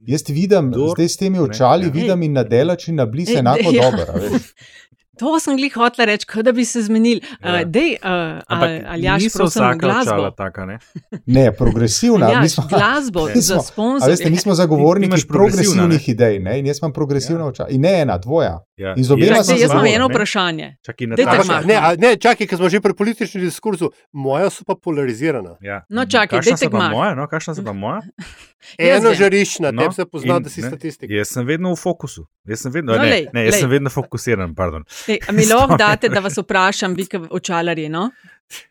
jaz vidim, Kdor- zdaj s temi očali, ja. vidim in na delač in na blizu enako ja. dobro. *laughs* To sem glih hotela reči, kot da bi se zmenili. Ja. Uh, dej, uh, Ampak ali jaš, prosim, glasbo. taka, ne? Ne, progresivna. Aljaž, mi smo- glasbo *laughs* mi za smo- sponzorje. a Veste, mi smo zagovorniki progresivnih idej ne? in jaz imam progresivna očala. In ne ena, dvoja. Ja. In z obema Jaz sem jaz imam eno ne. vprašanje. Dajte Nataša. malo. Ne, a, ne, čakaj, ker smo že pri političnem diskurzu, moja so pa polarizirana. Ja. No, čakaj, Kakšna so pa moja? No, kakšna so pa moja? *laughs* Eno vem. žariščna, no, No, te se pozna, in- da si ne, statistik. Jaz sem vedno v fokusu. Jaz sem vedno, No, ne, lej, ne, jaz lej. sem vedno fokusiran. Pardon. Ej, mi *laughs* lahko date, da vas vprašam, vi, kot očalarji? No?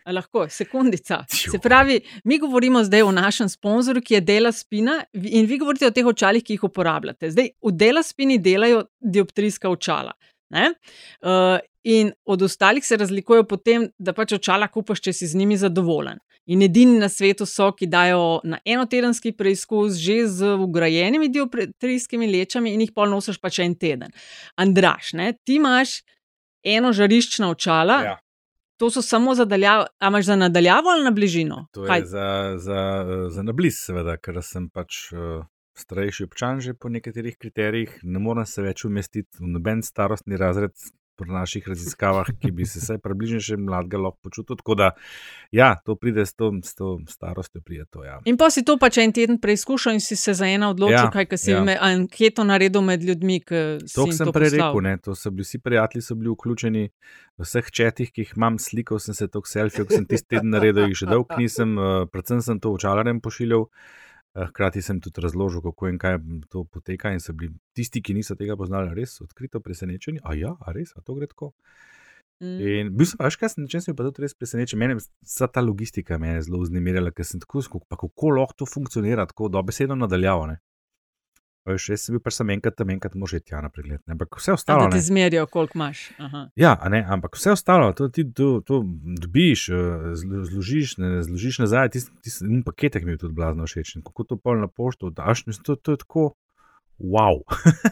A Lahko, sekundica. Se pravi, mi govorimo zdaj o našem sponzorju, ki je Dela Spina, in vi govorite o teh očalih, ki jih uporabljate. Zdaj, v Dela Spini delajo dioptrijska očala. ne? Uh, in od ostalih se razlikujejo po tem, da pač očala kupaš, če si z njimi zadovoljen. In edini na svetu so, ki dajo na enotedenski preizkus, že z ugrajenimi dioptrijskimi lečami, in jih pol nosiš pač en teden. Andraš, ne? ti imaš eno žariščna očala, Ja. to so samo za daljavo, a imaš za nadaljavo ali na bližino? To Kaj? je za, za, za nabliz, seveda, ker sem pač uh, starejši občan že po nekaterih kriterijih, ne morem se več umestiti v noben starostni razred pri naših raziskavah, ki bi se vsaj približno še mladega lahko počutil. Tako da, ja, to pride s to, s to starostjo, pride to. Ja. In pa si to pač en teden preizkušal in si se za eno odločil, Ja, kaj ka si ja. ja. anketo naredil med ljudmi, To sem to prej poslal. rekel, ne, to so bili vsi prijatelji, so bili vključeni v vseh četih, ki jih imam, slikal sem se toliko selfijev, ki sem tisti teden naredil, jih še dolg nisem, eh, predvsem sem to očalarjem pošiljal. Eh, Hkrati sem tudi razložil, kako in kaj to poteka, in so bili tisti, ki niso tega poznali, res odkrito presenečeni. A ja, a res, a to gre tako. Mm. In bil sem, veš, kaj sem, če sem pa tudi res presenečen. Mene vsa ta logistika me je zelo vznemirjala, ker sem tako skok, pa kako lahko to funkcionira, tako dobesedno nadaljavo. Ne? Veš, jaz sem bil pač enkrat tam, enkrat mož iti na pregled. Ne? Ampak vse A ostalo. da ti zmerijo, koliko imaš. Aha. Ja, a ne, ampak vse ostalo, to ti to, to dobiš, eh, zlo- zložiš, ne, zložiš nazaj, ti, ti um, paketek mi je tudi blazno všeč. Kako to pol na pošto daš, mislim, to, to je tako, wow.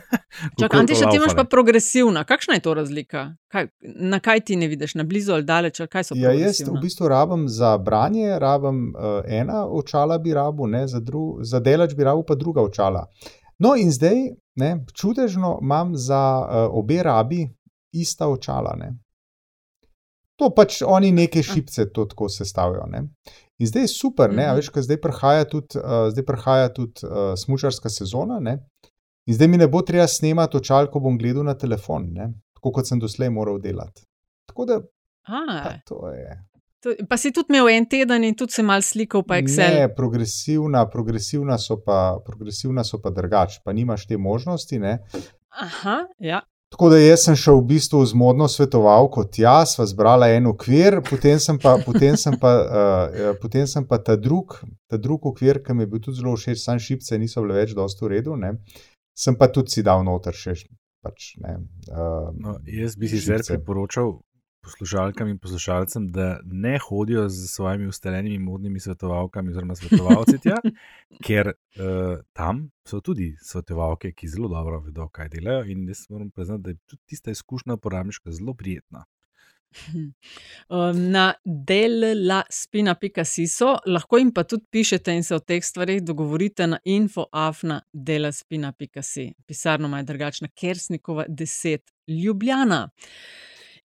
*laughs* Čakaj, Antiša, ti imaš pa progresivna. Kakšna je to razlika? Kaj, na kaj ti ne vidiš, na blizu ali daleč, ali kaj so Ja, jaz v bistvu rabim za branje, rabim uh, ena očala, bi rabil, ne, za, dru, za delač bi rabil pa druga očala. No, in zdaj, ne, čudežno imam za uh, obe rabi ista očala. Ne. To pač oni neke šipce to tako sestavijo. Ne. In zdaj je super, ne, a Mhm. veš, ker zdaj prihaja tudi, uh, zdaj prihaja tudi uh, smučarska sezona. Ne. In zdaj mi ne bo treba snemati očal, ko bom gledal na telefon, ne, tako kot sem doslej moral delati. Tako da A, to je. Pa si tudi imel en teden in tudi se mal slikal pa Excel. Ne, progresivna, progresivna so pa, progresivna so pa drugače, pa nimaš te možnosti. Ne. Aha, ja. Tako da jaz sem šel v bistvu z modno svetovalko tja, sva zbrala en okvir, potem sem pa, potem sem pa, uh, potem sem pa ta, drug, ta drug okvir, ki mi je bil tudi zelo všeč, sam šipce niso bile več dosto v redu, ne. sem pa tudi si dal noter še. Pač, ne, uh, No, jaz bi si zdaj priporočal poslušalkam in poslušalcem, da ne hodijo z svojimi ustaljenimi modnimi svetovalkami oziroma svetovalci tja, *laughs* ker uh, tam so tudi svetovalke, ki zelo dobro vedo, kaj delajo. In jaz moram priznati, da je tudi tista izkušnja uporabniška zelo prijetna. *laughs* Na delaspina.siso lahko jim pa tudi pišete in se o teh stvarih dogovorite na infoafna.delaspina.si. Pisarno ima drugačna Kersnikova 10 Ljubljana.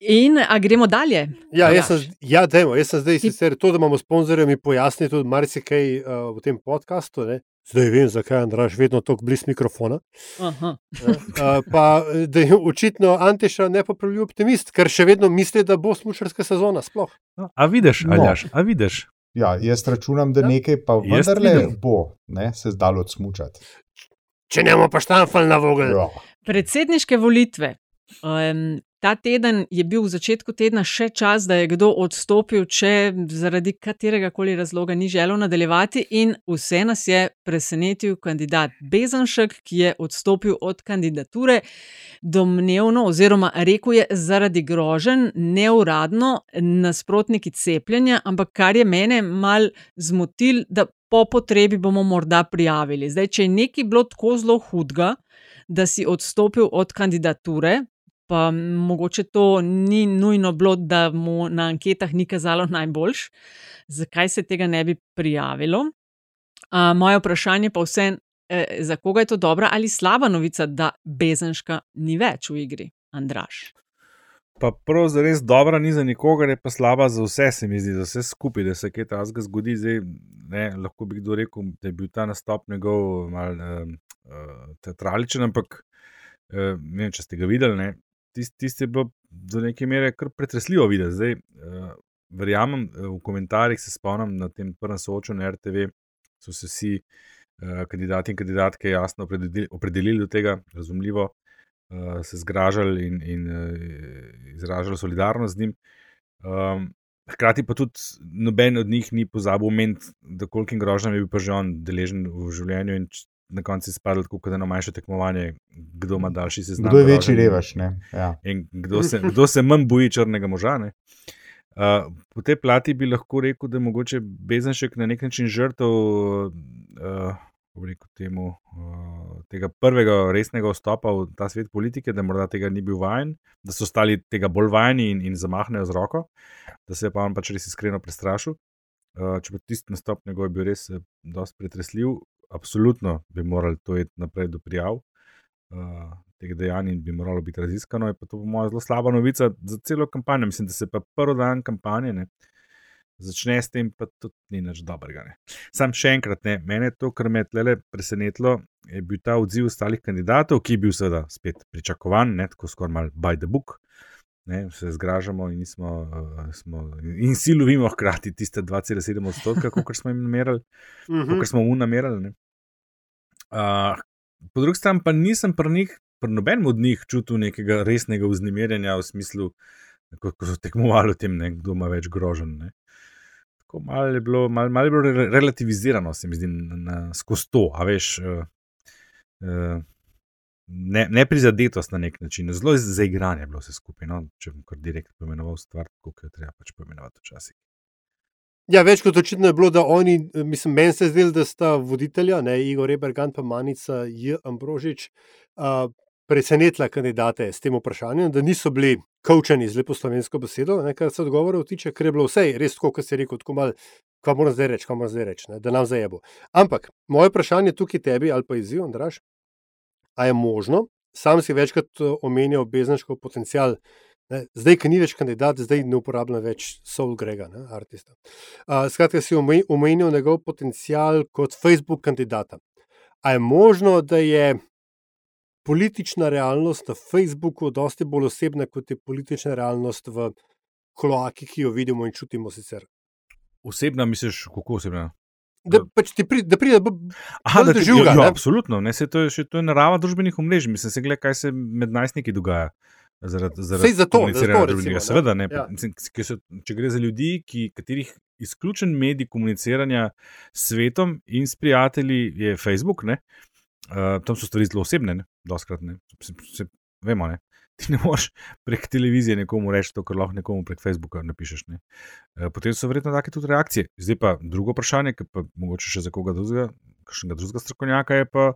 In a gremo dalje? Ja, jaz sem, ja, dajmo, jaz sem zdaj sicer to, da imamo sponzorje, mi pojasni tudi marsikaj uh, v tem podkastu. Ne? Zdaj vem, zakaj je Andraš vedno tako blizu mikrofona. Aha. Ne? Uh, pa da je očitno Antiša nepopravljiv optimist, ker še vedno misli, da bo smučarska sezona. Sploh. No, a vidiš, No. Aljaš, a vidiš? ja, jaz računam, da Ja. nekaj pa vendarle bo ne, se zdalo odsmučati. Če ne bomo pa štamfali na vogel. Ja. Predsedniške volitve. Um, ta teden je bil v začetku tedna še čas, da je kdo odstopil, če zaradi katerega koli razloga ni želel nadaljevati, in vse nas je presenetil kandidat Bezanšek, ki je odstopil od kandidature. Domnevno, oziroma rekel je zaradi groženj, neuradno nasprotniki cepljenja, ampak kar je mene mal zmotil, da po potrebi bomo morda prijavili. Zdaj, če je nekaj bilo tako zelo hudega, da si odstopil od kandidature, pa mogoče to ni nujno bilo, da mu na anketah ni kazalo najboljš, zakaj se tega ne bi prijavilo? Uh, moje vprašanje pa vse, eh, za koga je to dobra ali slaba novica, da Bezenška ni več v igri, Andraš? Pa prav za res dobra ni za nikogar, je pa slaba za vse, se mi zdi, za vse skupaj, da se kaj takega zgodi. Zdaj, ne, lahko bi kdo rekel, da je bil ta nastop njegov mal uh, uh, teatraličen, ampak uh, ne vem, če ste ga videli. Tisti tist je bilo do neke mere kar pretresljivo videti. Zdaj, uh, verjamem, v komentarjih se spomnim na tem prvem soočenju na RTV, so se vsi uh, kandidati in kandidatke jasno opredelili, opredelili do tega, razumljivo uh, se zgražali in, in uh, izražali solidarnost z njim. Um, hkrati pa tudi noben od njih ni pozabil omeniti, da kolikim grožnjam je bil pa že on deležen v življenju. Na koncu je spadalo tako, da je manjše tekmovanje, kdo ima daljši seznam. Kdo je večji revaš? Ja. In kdo se, kdo se manj boji črnega moža. Uh, po tej plati bi lahko rekel, da je mogoče Bezenšek na nek način žrtev uh, rekel, temu, uh, tega prvega resnega vstopa v ta svet politike, da morda tega ni bil vajen, da so ostali tega bolj vajeni in, in zamahnejo z roko, da se je pa on pač res iskreno prestrašil. Uh, če pa tisti nastop njegov je bil res precej pretresljiv, absolutno bi morali to iti naprej do prijav. Uh, Teh dejanj bi moralo biti raziskano, je pa to, po mojem, zelo slaba novica za celo kampanjo. Mislim, da se pa prvi dan kampanje, uh, začne s tem, pa tudi ni nič dobrega. Ne. Sam še enkrat, ne, mene to, kar me je tle presenetilo, je bil ta odziv ostalih kandidatov, ki je bil seveda spet pričakovan, ne, tako skoraj mal by the book. Ne, se zgražamo in, nismo, uh, smo, in si lovimo hkrati tiste 2,7 odstotka, kot smo jim namerali, kot smo mu namerali. Uh, po drugi strani pa nisem pri njih, pri nobenem od njih čutil nekega resnega vznemirjenja v smislu, ko, ko so tekmovali o tem, ne, kdo ima več grožen. Ne tako malo je bilo, malo, malo je bilo relativizirano, se mi zdi, skozi to, a veš. Uh, uh, Ne, ne prizadetost na nek način, zelo zaigranje je bilo vse skupaj. No? Če bom kar direktno pomenoval stvar, kot jo treba pač pomenovati včasih. Ja, več kot očitno je bilo, da oni, mislim, meni se zdelo, da sta voditelja, ne, Igor Rebergan pa Manica J. Ambrožič, uh, presenetila kandidate s tem vprašanjem, da niso bili kaučeni z lepo slovensko besedo, ne, kar se odgovorov tiče, ker je bilo vse res tako, kot je rekel, tako malo, kaj mora zdaj reči, kaj mora zdaj reči, ne, da nam zajebo. Ampak moje vprašanje tukaj tebi ali pa izziv, Andraš, a je možno, sam si večkrat omenjal beznaškov potencial. Ne, zdaj, ki ni več kandidat, zdaj ne uporablja več Soul Grega, ne, artista. Uh, skratka, si omenil njegov potencial kot Facebook kandidata. A je možno, da je politična realnost na Facebooku dosti bolj osebna, kot je politična realnost v kloaki, ki jo vidimo in čutimo sicer. Osebna, misliš, kako osebna? Da, pač ti pri, da pride do življenja. Jo, jo, absolutno, ne, se, to, je, še, to je narava družbenih omrežij. Mislim, se gleda, kaj se med najstniki dogaja. Zaradi zarad za to, da se to Seveda, ne, ja. mislim, so, če gre za ljudi, ki, katerih izključen medij komuniciranja s svetom in s prijatelji je Facebook, ne, uh, tam so stvari zelo osebne, doskrat ne. Se, se, vemo, ne. *laughs* Ti ne moreš prek televizije nekomu reči to, kar lahko nekomu prek Facebooka napišeš. Ne. Uh, potem so verjetno take tudi reakcije. Zdaj pa drugo vprašanje, ki pa mogoče še za koga drugega, kakšnega drugega strokovnjaka je pa,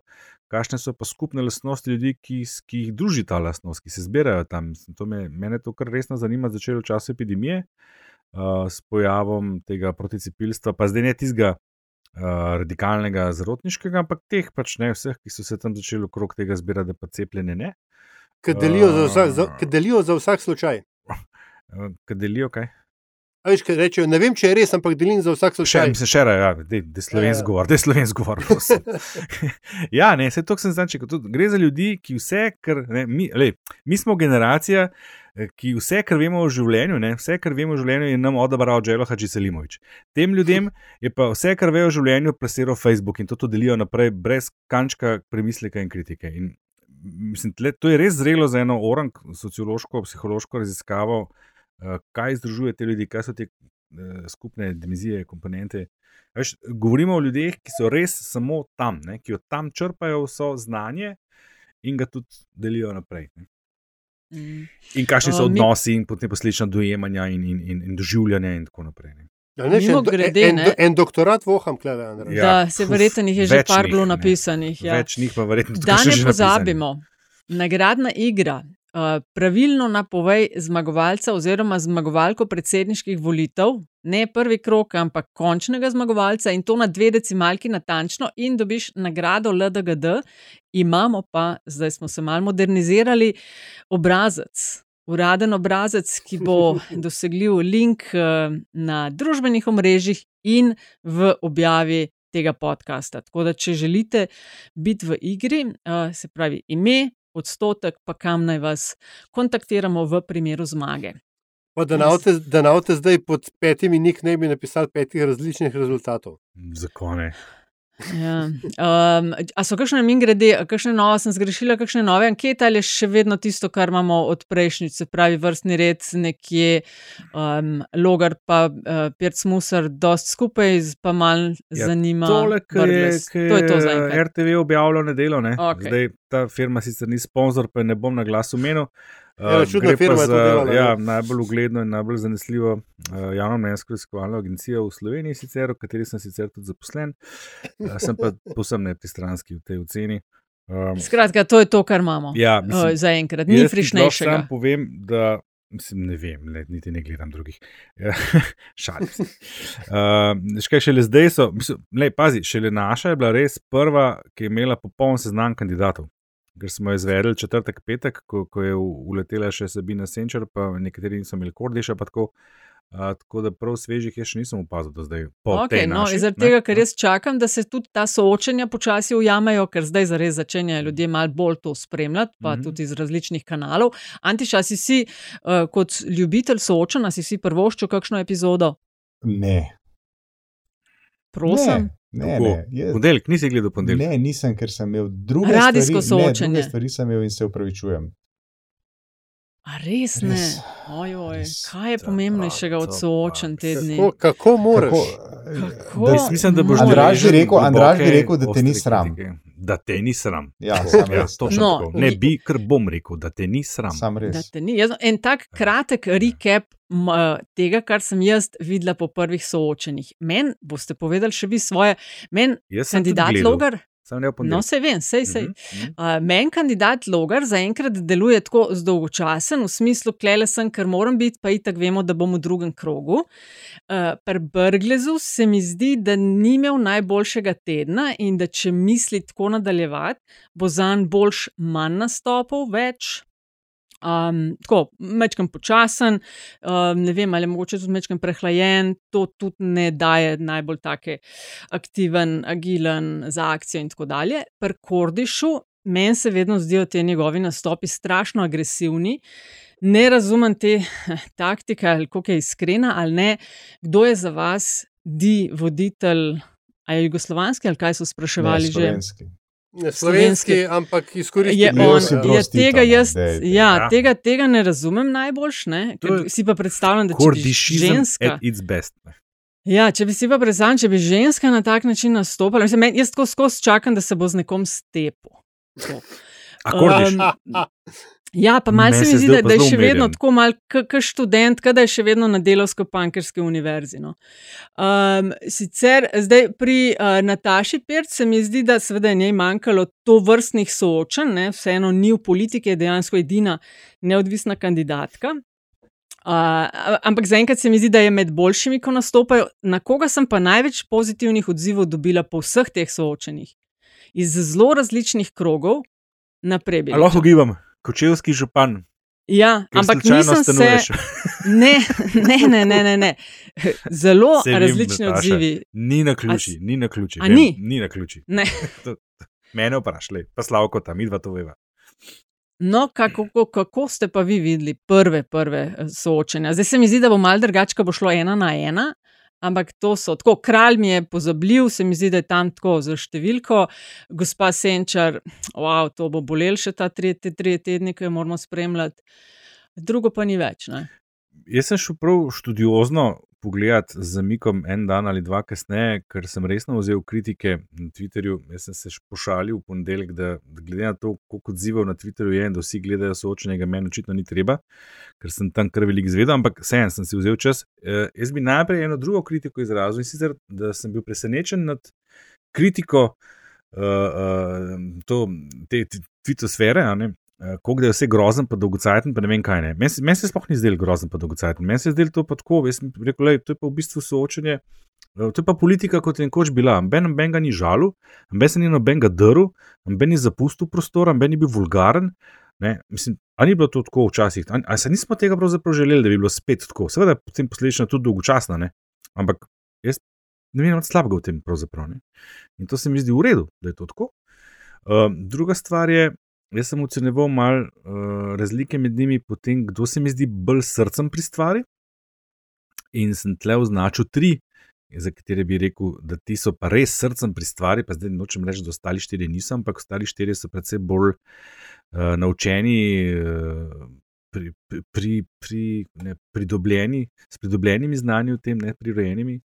kakšne so pa skupne lastnosti ljudi, ki, ki jih druži ta lastnost, ki se zbirajo tam. To me, mene to kar resno zanima, začelo v času epidemije. Uh, s pojavom tega proticepilstva, pa zdaj ne tizga, uh, radikalnega zarotniškega, ampak teh pač ne vseh, ki so se tam začeli okrog tega zbirati, da pa cepljenje ne. Kaj delijo, uh, delijo za vsak slučaj? *laughs* Kaj delijo kaj? Veš, kaj rečejo, ne vem, če je res, ampak delim za vsak slučaj. Še mislim, še raje, ja, da je slovenski govor, da je slovenski govor. *laughs* ja, ne, se to sem znači, gre za ljudi, ki vse, kar ne, mi, le, mi smo generacija, Eh, ki vse, kar vemo o življenju, ne, vse, kar vemo o življenju, je nam odabral Dželo Hadži Selimovič. Tem ljudem je pa vse, kar vejo o življenju, preseral Facebook in to, to delijo naprej, brez kančka premisleka in kritike. In, mislim, tle, to je res zrelo za eno orang, sociološko, psihološko raziskavo, kaj združuje te ljudi, kaj so te uh, skupne dimenzije, komponente. Veš, govorimo o ljudeh, ki so res samo tam, ne, ki od tam črpajo vso znanje in ga tudi delijo naprej. Ne. In kakšni so odnosi, in potem posledično dojemanja in, in, in, in doživljanja, in tako naprej. Ne. Ja, ne, en, grede, en, ne. en, en doktorat voham, klede. Ja, Da, se verjetno jih je že par bilo ne. napisanih. Ja. Več njih pa verjetno tudi Da še ne že napisanih. pozabimo, nagradna igra. Uh, pravilno napovej zmagovalca oziroma zmagovalko predsedniških volitev, ne prvi krok, ampak končnega zmagovalca in to na dve decimalki natančno, in dobiš nagrado LDGD. Imamo pa, zdaj smo se malo modernizirali, obrazec, uraden obrazec, ki bo *laughs* dosegljiv link uh, na družbenih omrežjih in v objavi tega podcasta. Tako da, če želite biti v igri, uh, se pravi ime, odstotek, pa kam naj vas kontaktiramo v primeru zmage. Pa da navte zdaj pod petimi nik ne bi napisali petih različnih rezultatov. Zakone. Ja. Um, a so kakšne min grede, kakšne nove, sem zgrešila, kakšne nove ankete ali je še vedno tisto, kar imamo od prejšnjič, se pravi vrstni red, nekje um, logar, pa uh, Pirc Musar, dost skupaj, pa mal Ja, zanima. Tole, ki je, ki to je to je zaenkrat. RTV objavljal nedeljo. Ne? Okej. Zdaj, ta firma sicer ni sponzor, pa je ne bom na glas omenil. Ja, čudna firma za delala, ja, ne. najbolj ugledno in najbolj zanesljivo uh, javno mnenjsko raziskovalno agencijo v Sloveniji, sicer, v kateri sem sicer tudi zaposlen, uh, sem pa *laughs* posebno nepristranski v tej oceni. Um, Skratka, to je to, kar imamo Ja, mislim, uh, zaenkrat. Ni jaz ti lahko frišnejšega. Sam povem, da mislim, ne vem, ne, niti ne gledam drugih. *laughs* Šalim se. Uh, škaj, šele zdaj so, mislim, lej, pazi, šele naša je bila res prva, ki je imela popoln seznam kandidatov. Ker smo jo izvedeli četrtek, petek, ko, ko je uletela še Sabina Senčer, pa nekateri niso imeli kordiša. Pa tako, uh, tako da prav svežih jaz še nisem opazil do zdaj. Okay, no, naši, zaradi ne. tega, ker jaz čakam, da se tudi ta soočenja počasi ujamejo, ker zdaj zares začenjajo ljudje malo bolj to spremljati, pa mm Mhm. -hmm. tudi iz različnih kanalov. Antiša, si si uh, kot ljubitelj soočena, si si prvoščil kakšno epizodo? Ne. Prosim. Ne, ne, Kako? ne. Jaz, Ponedeljek, nisi gledal ponedeljka. ne, nisem, ker sem imel druge Radijsko stvari. Ne, soočenje. druge stvari sem imel in se upravičujem. A res ne? Res. Ojoj, Res. kaj je pomembnejšega od soočen te dni? Kako, kako moraš? Kako? Da, Jaz mislim, da boš Andraž bi rekel- Andraž bi rekel, da te ni sram. kritike. Da te ni sram. Ja, ja, točno No, tako. Ne bi, ker bom rekel, da te ni sram. Sam Da res. te ni. Jaz, en tak kratek recap m, eh, tega, kar sem jaz videla po prvih soočenjih. Meni boste povedali še vi svoje. Meni kandidat Logar. Sem ne v No, se vem, sej, sej. Mhm, mhm. Uh, Meni kandidat Logar zaenkrat deluje tako zdolgočasen, v smislu, klele sem, ker moram biti, pa itak vemo, da bom v drugem krogu. Uh, Pri Brglezu se mi zdi, da ni imel najboljšega tedna in da če misli tako nadaljevati, bo zanj boljš manj nastopov, več. Um, tako, mečkam počasen, um, ne vem, ali mogoče tudi mečkam prehlajen, to tudi ne daje najbolj take aktiven, agilen za akcijo in tako dalje. Pri Kordišu meni se vedno zdijo ti njegovi nastopi strašno agresivni. Ne razumem te *laughs* taktike, ali kako je iskrena ali ne. Kdo je za vas di voditelj, a je jugoslovanski ali kaj so spraševali Ne, že? Slovenski. Ne, slovenski, ampak Imel on, si ja, tega, jaz, dej, dej. ja, Ja. tega, tega ne razumem najboljš, ne? Ker si pa predstavljam, da če bi ženska. Ja, če bi si pa predstavljal, če bi ženska na tak način nastopala, mislim, jaz tako skozi čakam, da se bo z nekom stepel. Akordiš. Um, Ja, pa malo se mi zdi, da, da je še vedno umeren. tako mal kot študent, da je še vedno na delovsko-pankerski univerzi. No. Um, sicer zdaj pri uh, Nataši Pirc se mi zdi, da seveda je njej manjkalo to vrstnih soočanj, ne, vseeno ni v politiki, je dejansko edina neodvisna kandidatka. Uh, ampak zaenkrat se mi zdi, da je med boljšimi, ko nastopajo. Na koga sem pa največ pozitivnih odzivov dobila po vseh teh soočenjih? Iz zelo različnih krogov naprej. A lahko gibam, kočevski župan. Ja, Kjer ampak nisem se. *laughs* Ne, ne, ne, ne, ne, ne. Zelo vem, različni Nataša, odzivi. Ni na ključi, A ni na ključi. Vem, ni? Ni na ključi. Ne. *laughs* Mene vprašaj, pa slavko tam, midva to veva. No, kako, kako- kako ste pa vi videli prve, prve eh, soočenja? Zdaj se mi zdi, da bo mal drugače, ko bo šlo ena na ena. Ampak to so tako, kralj mi je pozabil, se mi zdi, da je tam tako za številko, gospa Senčar, wow, to bo bolel še ta tri, te tri tedne, ki jo moramo spremljati, drugo pa ni več. Ne? Jaz sem šel prav študiozno pogledati z zamikom en dan ali dva kasneje, ker sem resno vzel kritike na Twitterju. Jaz sem se pošalil v ponedeljek, da, da glede na to, koliko odzivov na Twitterju je in da vsi gledajo soočenega, meni očitno ni treba, ker sem tam kar velik zvedel, ampak vseeno sem si vzel čas. Uh, jaz bi najprej eno drugo kritiko izrazil in sicer, da sem bil presenečen nad kritiko uh, uh, to, te tvitosfere, uh, koliko je vse grozen, pa dolgocajten, pa ne vem kaj. Meni men se sploh ni zdel grozen, pa dolgocajten. Meni se je zdel to pa tako, jaz sem rekel, lej, to je pa v bistvu soočenje. To je pa politika, kot je nekoč bila. Ben, ben ga ni žalil, ben se ni noben ga drl, ben ni zapustil prostora, ben ni bil vulgaren. Ne, mislim, ali ni bilo to tako včasih? Ali se nismo tega pravzaprav želeli, da bi bilo spet tako? Seveda, potem posledično tudi dolgočasno, ne? ampak jaz ne vidim nič slabega v tem. Ne? In to se mi zdi v redu, da je to tako. Uh, druga stvar je, jaz sem ocenjeval malo uh, razlike med njimi, potem, kdo se mi zdi bolj srcem pri stvari. In sem tle označil tri, za katere bi rekel, da ti so pa res srcem pri stvari, pa zdaj nočem reči, da ostali štiri niso, ampak ostali štiri so predvsem bolj uh, naučeni. Uh, Pri, pri, pri, ne, pridobljeni, s pridobljenimi znanji v tem, ne prirojenimi,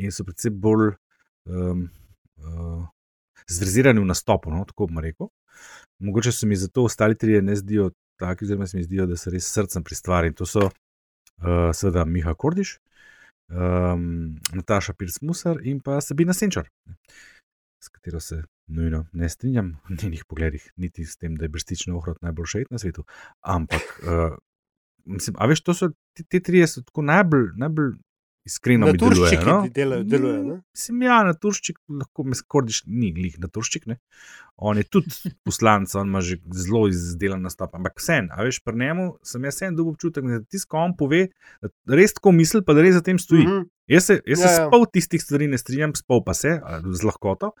in so predvsem bolj um, uh, zvezirani v nastopu, no, tako bom rekel. Mogoče se mi zato ostali trije ne zdijo taki, oziroma se mi zdijo, da so res srcem pri stvari. In to so uh, seveda Miha Kordiš, um, Nataša Pirsmusar in pa Sabina Senčar, s katero se nujno ne strinjam v njenih pogledih, niti s tem, da je brstično ohrot najboljši na svetu. Ampak, uh, mislim, a veš, so te, te trije, so tako najbolj, najbolj iskreno Na delujejo. Turščiki No? ti delajo- delujejo, ne? Mislim, ja, na Turščik lahko me skordiš, ni glih na Turščik. Ne? On je tudi *laughs* poslanec, on ima že zelo izdelan nastop. Ampak vsem, a veš, pri njemu sem jaz vsem dobil občutek, da tisto, ko on pove, da res tako misli, pa da res za tem stoji. Mhm. Jaz se, jaz se Ja, s ja. pol tistih stvari ne strinjam, s pol pa se, z lahkoto,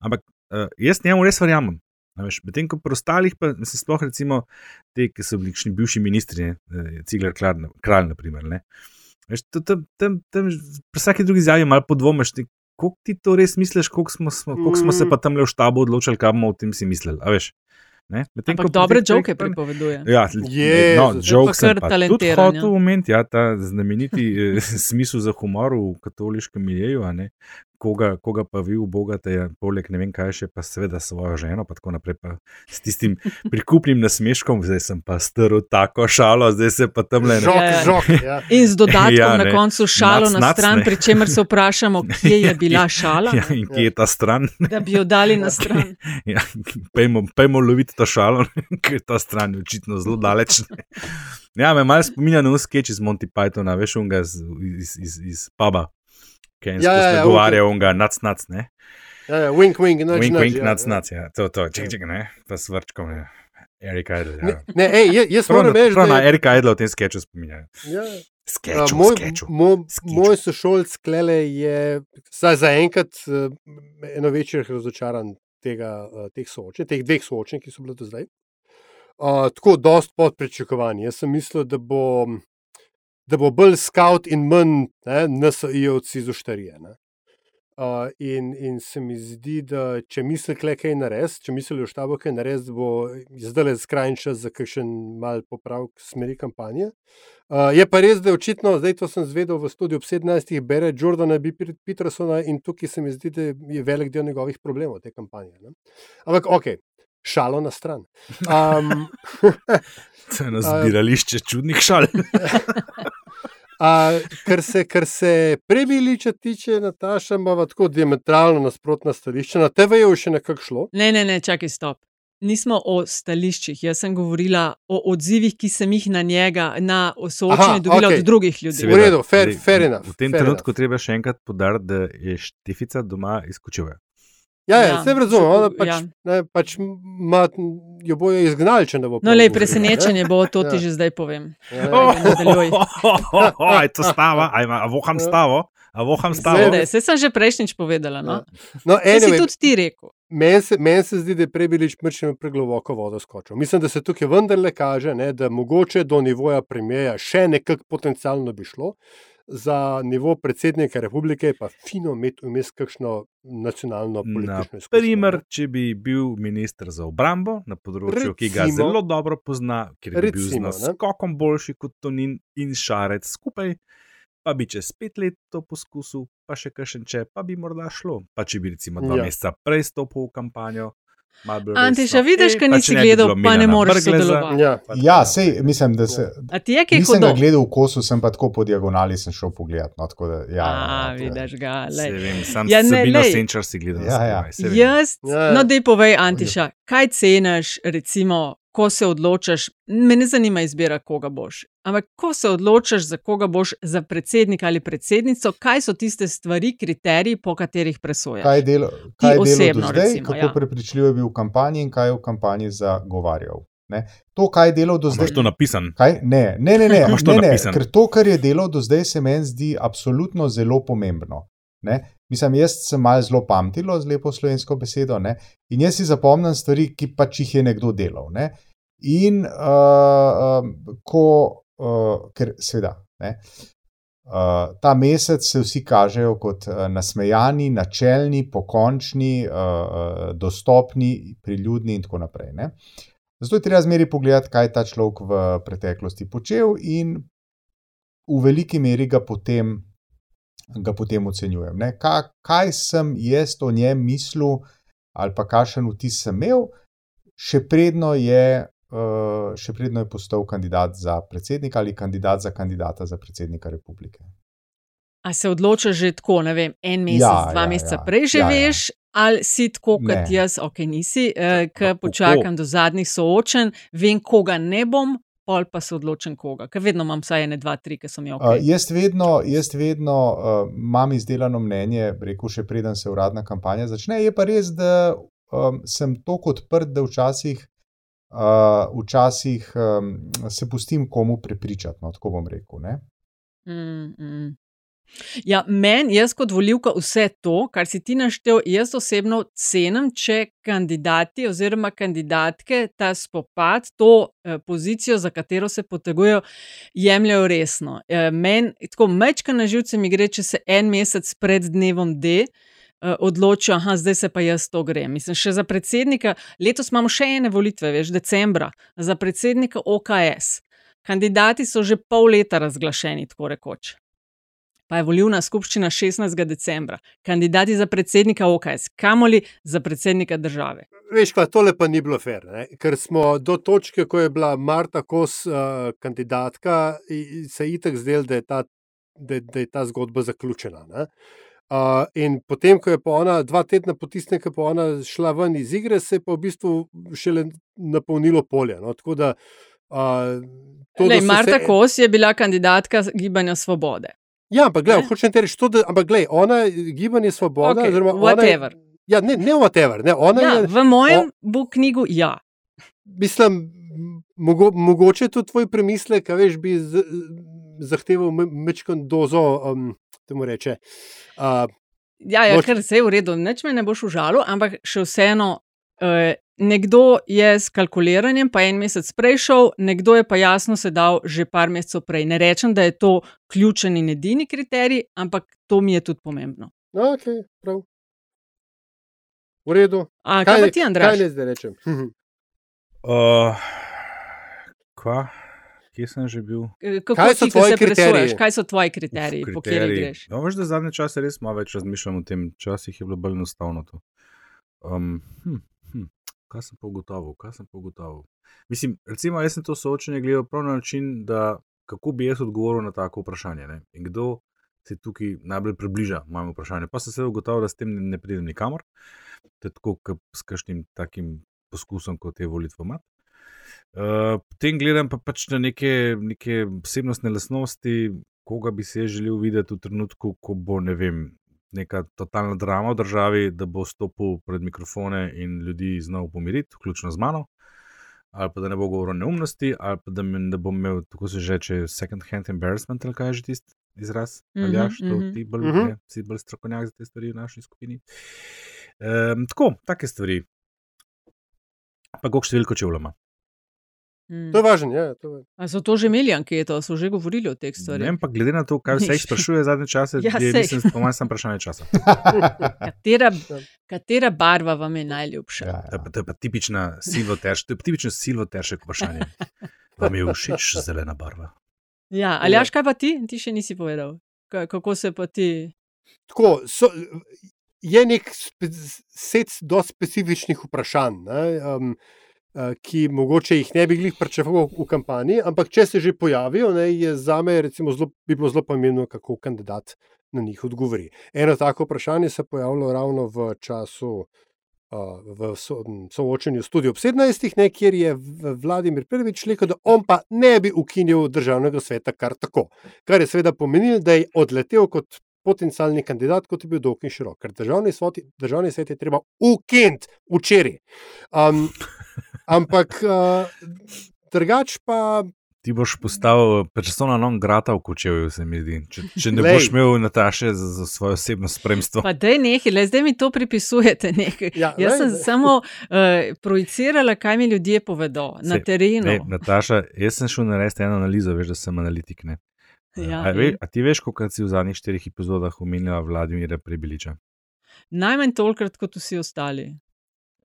ampak uh, jaz njemu res verjamem. Medtem ko pri ostalih, pa se sploh recimo te, ki so bili bivši ministri, ne, eh, Cigler Kralj, kralj naprimer. Ne. Veš, to- tam, tam, tam, pri vsaki drugi izjavi malo podvomiš, koliko ti to res misliš, koliko smo, smo, koliko smo se Mm. pa tam le v štabu odločili, kaj bomo o tem si mislili. a veš. Ne? Medtem Ampak ko dobre pa- pripoveduje. Ja, Jezus. no, sem kar pa tudi talentiran, hotel ja. omeniti, ja, ta znameniti eh, *laughs* smisel za humor v katoliškem miljeju, a ne. Koga, koga pa vi ubogate, ja, poleg ne vem kaj še, pa seveda svojo ženo, pa tako naprej, pa s tistim *laughs* prikupnim nasmeškom, zdaj sem pa strl tako šalo, zdaj se pa tam le Žok, Ja, ja. žok. Ja. *laughs* In z dodatkom Ja, *laughs* ja, na ne. koncu šalo Nac, na stran, ne. pri čemer se vprašamo, kje je bila šala, Ja, in kje je ta stran? da bi jo dali na stran. Ja, pejmo, pejmo loviti to šalo, ker ta stran je očitno zelo daleč. ne. Ja, me malo spominja na sketch iz Monty Pythona, veš, unga iz, iz, iz, iz puba, ki je Ja, ja, ja, govarjal, unga nac, nac, ne. Ja, ja, wink, wink, noč, Wink, noč, wink, ja, nac, ja. nac, ja, to, to, ček, ček, ne, pa s vrčkom, ja. Erik Idle, Ne, ja. ne, ej, jaz- moram na- reči, da na je- Erika Idle v tem sketchu spominja. Ja. Sketchu, A, moj, sketchu. moj, sketchu. moj sošolc Klele je zaenkrat eh, eno večjih razočaran tega, eh, teh soočenj, teh dveh soočenj, ki so bile do zdaj. Uh, tako, dost pod pričakovanji. Jaz sem mislil, da bo, da bo bolj scout in manj NSO-jevci iz oštarije. ne. Uh, in, in se mi zdi, da če misli kle kaj narediti, če mislijo v štabu kaj narediti, bo zdaj le skrajni čas za kakšen mal popravek smeri kampanje. Uh, je pa res, da je očitno, zdaj to sem zvedel v studiu ob 17. bere Jordana B. Petersona in tukaj se mi zdi, da je velik del njegovih problemov te kampanje. Ne? Ampak ok, šalo na stran. Um, *laughs* To je eno zbirališče čudnih šal. *laughs* A, kar, se, kar se prebiliča tiče, Nataša ima tako diametralno nasprotna stališča. Na TV-ju je še nekako šlo. Ne, ne, ne, čakaj, stop. Nismo o stališčih, jaz sem govorila o odzivih, ki sem jih na njega, na soočenje dobila okej. od drugih ljudi. V redu, fair, fair enough. V tem fair trenutku treba še enkrat podariti, da je Štefica doma izkučila. Ja, ja, Ja, vse razumem. Ona pač, ja. ne, pač ma, jo bojo izgnali, če ne bo No, le presenečenje bo, to ti Ja. že zdaj povem. ne. Oh, Ja, nadaljuj. *laughs* Aj, to stava, aj, a voham stavo, a voham stavo. Seveda, Vse sem že prejšnjič povedala. No? No, Saj si anyway, tudi ti rekel. Meni se, men se zdi, da je prebilič mrčnjo pregloboko vodo skočil. Mislim, da se tukaj vendarle kaže, ne, da mogoče do nivoja premijeja še nekako potencialno bi šlo. Za nivo predsednika republike je pa fino imeti vmes kakšno nacionalno Na politično izkušnjo. primer, če bi bil ministr za obrambo na področju, ki ga Recimo. zelo dobro pozna, ker bil z Recimo, ne. naskokom boljši kot Tonin in Šarec skupaj, pa bi čez pet let to poskusil, pa še kakšen če, pa bi morda šlo. Pa če bi recimo dva ja. meseca prej stopil v kampanjo. Antiša, resno. vidiš, kaj pa nisi gledal, pa ne moreš sodelovati. Ja. Ja, sej, mislim, da se. A ti je kaj Nisem hudo? ga gledal v kosu, sem pa tako po diagonali sem šel pogledat. No, tako da, ja, A, ja, vidiš ga. Se lej. vem, sam Ja, ja, ne, Sabino lej. Senčar si gledal. Ja, ja. Jaz, Ja, ja. no, dej povej, Antiša, kaj ceniš, recimo, ko se odločaš, me ne zanima izbira, koga boš, ampak ko se odločaš, za koga boš, za predsednika ali predsednico, kaj so tiste stvari, kriteriji, po katerih presojaš? Kaj je delo, kaj je delo osebno, do zdaj, recimo, kako ja. prepričljiv je bil v kampanji in kaj je v kampanji zagovarjal. Ne? To, kaj je delal do zdaj. Imaš to napisan? Kaj? Ne, ne, ne, ne, *laughs* ne, ne napisano? ker to, kar je delal do zdaj, se meni zdi absolutno zelo pomembno. Ne? Mislim, jaz sem malo zelo pamtilo z lepo slovensko besedo ne? in jaz si zapomnim stvari, ki pač jih je nekdo delal. Ne? In uh, um, ko, uh, ker seveda, ne, uh, ta mesec se vsi kažejo kot uh, nasmejani, načelni, pokončni, uh, dostopni, priljudni in tako naprej. Ne? Zato je treba zmeri pogledati, kaj je ta človek v preteklosti počel, in v veliki meri ga potem, ga potem ocenjujem. Ne? Ka, kaj sem jaz o njem mislil, ali pa kakšen vtis sem imel, še predno je. Uh, še predno je postal kandidat za predsednika ali kandidat za kandidata za predsednika republike. A se odločaš že tako, ne vem, en mesec, Ja, dva ja, meseca ja. prej že Ja, ja. veš, ali si tako kot Ne. jaz, ok, nisi, eh, ki kako? počakam do zadnjih soočen, vem, koga ne bom, pol pa se odločim koga, ker vedno imam vsaj ene, dva, tri, ki so mi ok. Uh, jaz vedno, jaz vedno uh, imam izdelano mnenje, rekel še preden se uradna kampanja začne. Je pa res, da um, sem tako odprt, da včasih, uh, včasih um, se pustim komu prepričati. No, tako bom rekel. Ne? Mm, mm. Ja, meni, jaz kot volivka, vse to, kar si ti naštel, jaz osebno cenim, če kandidati oziroma kandidatke ta spopad, to eh, pozicijo, za katero se potegujejo, jemljajo resno. Eh, meni tako mečka na živce mi gre, če se en mesec pred dnevom D. eh, Odločijo, da zdaj se pa jaz to grem. Mislim, še za predsednika, letos imamo še ene volitve, veš, decembra, za predsednika OKS. Kandidati so že pol leta razglašeni, tako rekoč. Pa je volilna skupščina 16. decembra. Kandidati za predsednika OKS, kamoli za predsednika države. Veš, pa tole pa ni bilo fair, ne? ker smo do točke, ko je bila Marta Kos uh, kandidatka, se je itek zdel, da je ta, da, da je ta zgodba zaključena. ne. Uh, in potem, ko je pa ona dva tedna potisnila, ko je pa ona šla ven iz igre, se je pa v bistvu šele napolnilo polje. No? Tako da, uh, to, Lej, da Marta se, Kos je bila kandidatka Gibanja Svobode. Ja, ampak gledaj, Ne? hočem ti reči to, da ampak glej, ona gibanje svoboda. Okej, oziroma whatever. Je, ja, ne, ne whatever. Ne, Ja, je, v mojem bo knjigu ja. mislim, mogo, mogoče tudi tvoj premislek, veš, bi z, zahteval mečkan dozo, um, temu reče. Uh, Ja, ja Moč- ker se je v redu, neč me ne boš užalil, ampak še vseeno. Uh, nekdo je s kalkuliranjem, pa en mesec prej šel, nekdo je pa jasno se dal že par mesecev prej. Ne rečem, da je to ključen in edini kriterij, ampak to mi je tudi pomembno. ok, prav. V redu. A, kaj pa ti, Kaj Andraš? ne zdaj rečem? *laughs* Uh, kva? Kje sem že bil? Kako Kaj so tvoji kriteriji? Kaj so tvoji kriteriji, po kateri greš? No, veš, da zadnje čase res malo več razmišljam o tem, včasih je bilo bolj enostavno to. Um, hm, hm, kaj sem pa ugotovil? Kaj sem pa ugotovil? Mislim, recimo, jaz sem to soočenje gledal prav na način, da kako bi jaz odgovoril na tako vprašanje. Ne? In kdo se tukaj najbolj približa mojemu vprašanju. Pa sem se ugotovil, da s tem ne, ne pridem nikamor. To je tako, kot s kakšnim takim poskusom, kot je volitve mat. Uh, potem gledam pa pač na neke, neke osebnostne lastnosti, koga bi se želel videti v trenutku, ko bo ne vem, neka totalna drama v državi, da bo stopil pred mikrofone in ljudi znal pomiriti, vključno z mano. Ali pa da ne bo govoril o neumnosti, ali pa da, me, da bom imel, tako se že reče, second hand embarrassment, ali kaj je že tisti izraz, Mhm, ali jaš, to mhm. ti bolj, Mhm. ne, si bolj strokovnjak za te stvari v naši skupini. Um, tako, take stvari. Pa koliko številko čevljama. Hmm. To je važno. Ja, to je. A so to že imeli anketo, so že govorili o teh Ne stvareh? vem, pa glede na to, kaj vse jih *laughs* sprašuje zadnje čase, Ja, je, mislim, po mojem, samo vprašanje časa. *laughs* Katera, *laughs* katera barva vam je najljubša? Ja, To je ja. pa, to je pa tipična silvoterš, to je pa tipično silvoteršek vprašanje. Vam je všeč zelena barva? Ja, ali jaš kaj pa ti? Ti še nisi povedal. Kako se pa ti? Tako, so, je nek spe, set do specifičnih vprašanj, ne, um, ki mogoče jih ne bi jih pričakoval v kampanji, ampak če se že pojavijo, ne, je za me zelo, bi bilo zelo pomembno, kako kandidat na njih odgovori. Eno tako vprašanje se je pojavilo ravno v času. V soočenju s tudi ob 17, ne, kjer je Vladimir Prvič rekel, da on pa ne bi ukinil državnega sveta kar tako. Kar je seveda pomenilo, da je odletel kot potencijalni kandidat, kot je bil dolg in širok. Ker državni, svoti, državni svet je treba ukiniti včeraj. Um, ampak uh, drugač pa. Ti boš postal persona non grata v kočevu, se mi zdi. Če, če ne lej. boš imel Nataše za, za svoje osebno spremstvo. Pa da je nekaj, le zdaj mi to pripisujete. Ja, Jaz lej, sem lej. samo uh, projicirala, kaj mi ljudje povedo se, na terenu. Ne, Nataša, jaz sem šel narediti eno analizo, veš, da sem analitik. Ne? Ja, a, ve, a ti veš, koliko si v zadnjih štirih epizodah omenila Vladimira Prebiliča? Najmanj tolikrat, kot vsi ostali.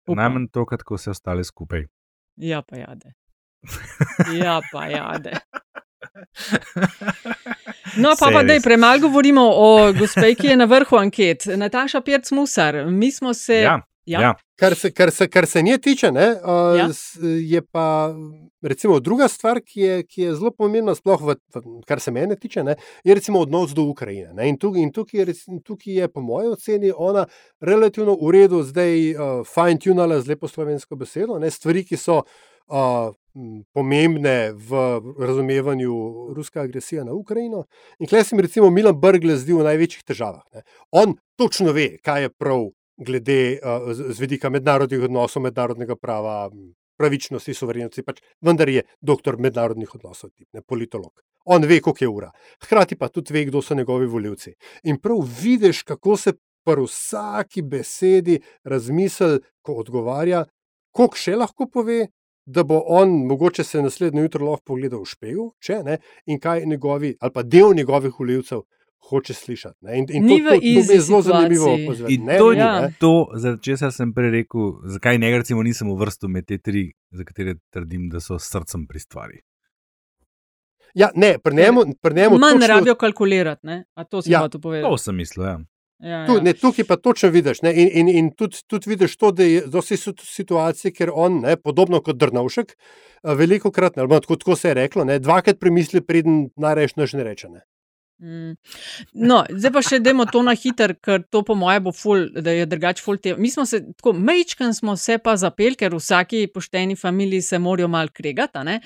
Upam. Najmanj tolikrat, kot vsi ostali skupaj. Ja, pa jade. Ja, pa jade. No, pa, pa da premalo govorimo o gospe, ki je na vrhu anket. Nataša Pirc Musar, mi smo se. Ja, ja. Ja. Kar, se, kar, se, kar se nje tiče, ne, uh, ja. je pa recimo, druga stvar, ki je, ki je zelo pomembna, sploh v, kar se mene tiče, ne, je recimo odnos do Ukrajine. Ne, in tukaj, in tukaj, je, tukaj je, po mojem oceni, ona relativno v redu, zdaj uh, fine-tunala z lepo slovensko besedo, ne, stvari, ki so. Uh, Pomembne v razumevanju ruske agresije na Ukrajino. In klej se mi, recimo, Milan Brgle zdi v največjih težavah. Ne. On točno ve, kaj je prav glede uh, z vidika mednarodnih odnosov, mednarodnega prava, pravičnosti, soverenosti, pač, vendar je doktor mednarodnih odnosov, tip, ne politolog. On ve, koliko je ura. Hkrati pa tudi ve, kdo so njegovi voljivci. In prav vidiš, kako se pri vsaki besedi razmisli, ko odgovarja, koliko še lahko pove. Da bo on mogoče se naslednjo jutro lahko pogledal v špegu, če ne, in kaj njegovi, ali pa del njegovih voljivcev hoče slišati. In, in to, to, to je zelo zanimivo opaziti. To je ja. to, če sem prej rekel, zakaj ne recimo nisem v vrstu med te tri, za katere trdim, da so srcem pri stvari. Ja, ne, pri njemu. Manj točno... rabijo kalkulirati, ne? a to si ja, to povedal. To sem mislil. Ja. Ja, tu, ja. ne, tukaj pa točno vidiš. Ne, in in, in tudi, tudi vidiš to, da je dosti situacije, ker on, ne, podobno kot Drnovšek, veliko krat, ali tako, tako se je reklo, ne, dvakrat premisli, preden najreš noč ne reče. Ne. Mm. No, zdaj pa še demo to na hiter, ker to po mojem bo ful, da je drugač ful te. Mi smo se tako, mečkan smo se pa zapel, ker v vsaki pošteni familiji se morajo mal kregati.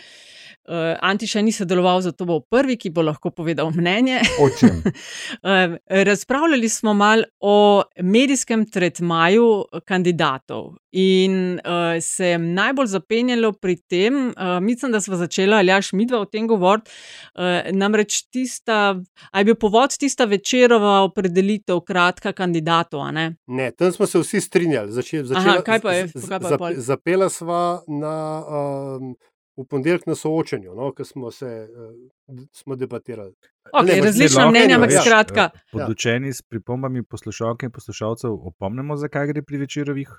Uh, Antiša ni sodeloval, zato bo prvi, ki bo lahko povedal mnenje. uh, *laughs* razpravljali smo malo o medijskem tretmaju kandidatov. In uh, se je najbolj zapenjalo pri tem, uh, mislim, da smo začeli, ali až midva o tem govoriti. Uh, namreč tista, ali je bil povod tista večerova opredelitev, kratka kandidatov? Ne? ne, tam smo se vsi strinjali. Začela, Aha, kaj pa je? Kaj pa je? Zapela sva na. Um, v ponedeljek na soočenju, no, ki smo se uh, smo debatirali. Okay, različna mnenja, ampak ja. skratka. Podučeni s pripombami poslušalk in poslušalcev, opomnimo, zakaj gre pri večerovih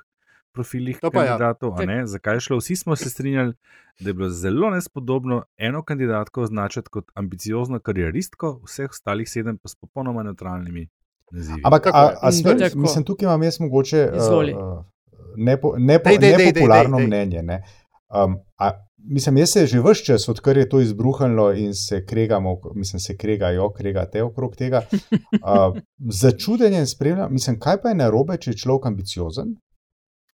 profilih ja. kandidatov. Ja. Zakaj šlo? Vsi smo se strinjali, da je bilo zelo nespodobno eno kandidatko označiti kot ambiciozno karieristko, vseh ostalih sedem pa s popolnoma neutralnimi nazivi. Ampak, a, a, smer, mislim, tukaj imam jaz mogoče uh, nepo, nepo, dej, dej, nepopularno dej, dej, dej. mnenje. Ne? Um, a, mislim, jaz se že vse čas, odkar je to izbruhnilo in se kregamo, mislim, se kregajo, kregate okrog tega. Uh, Začudenje spremljam, mislim, kaj pa je narobe, če je človek ambiciozen.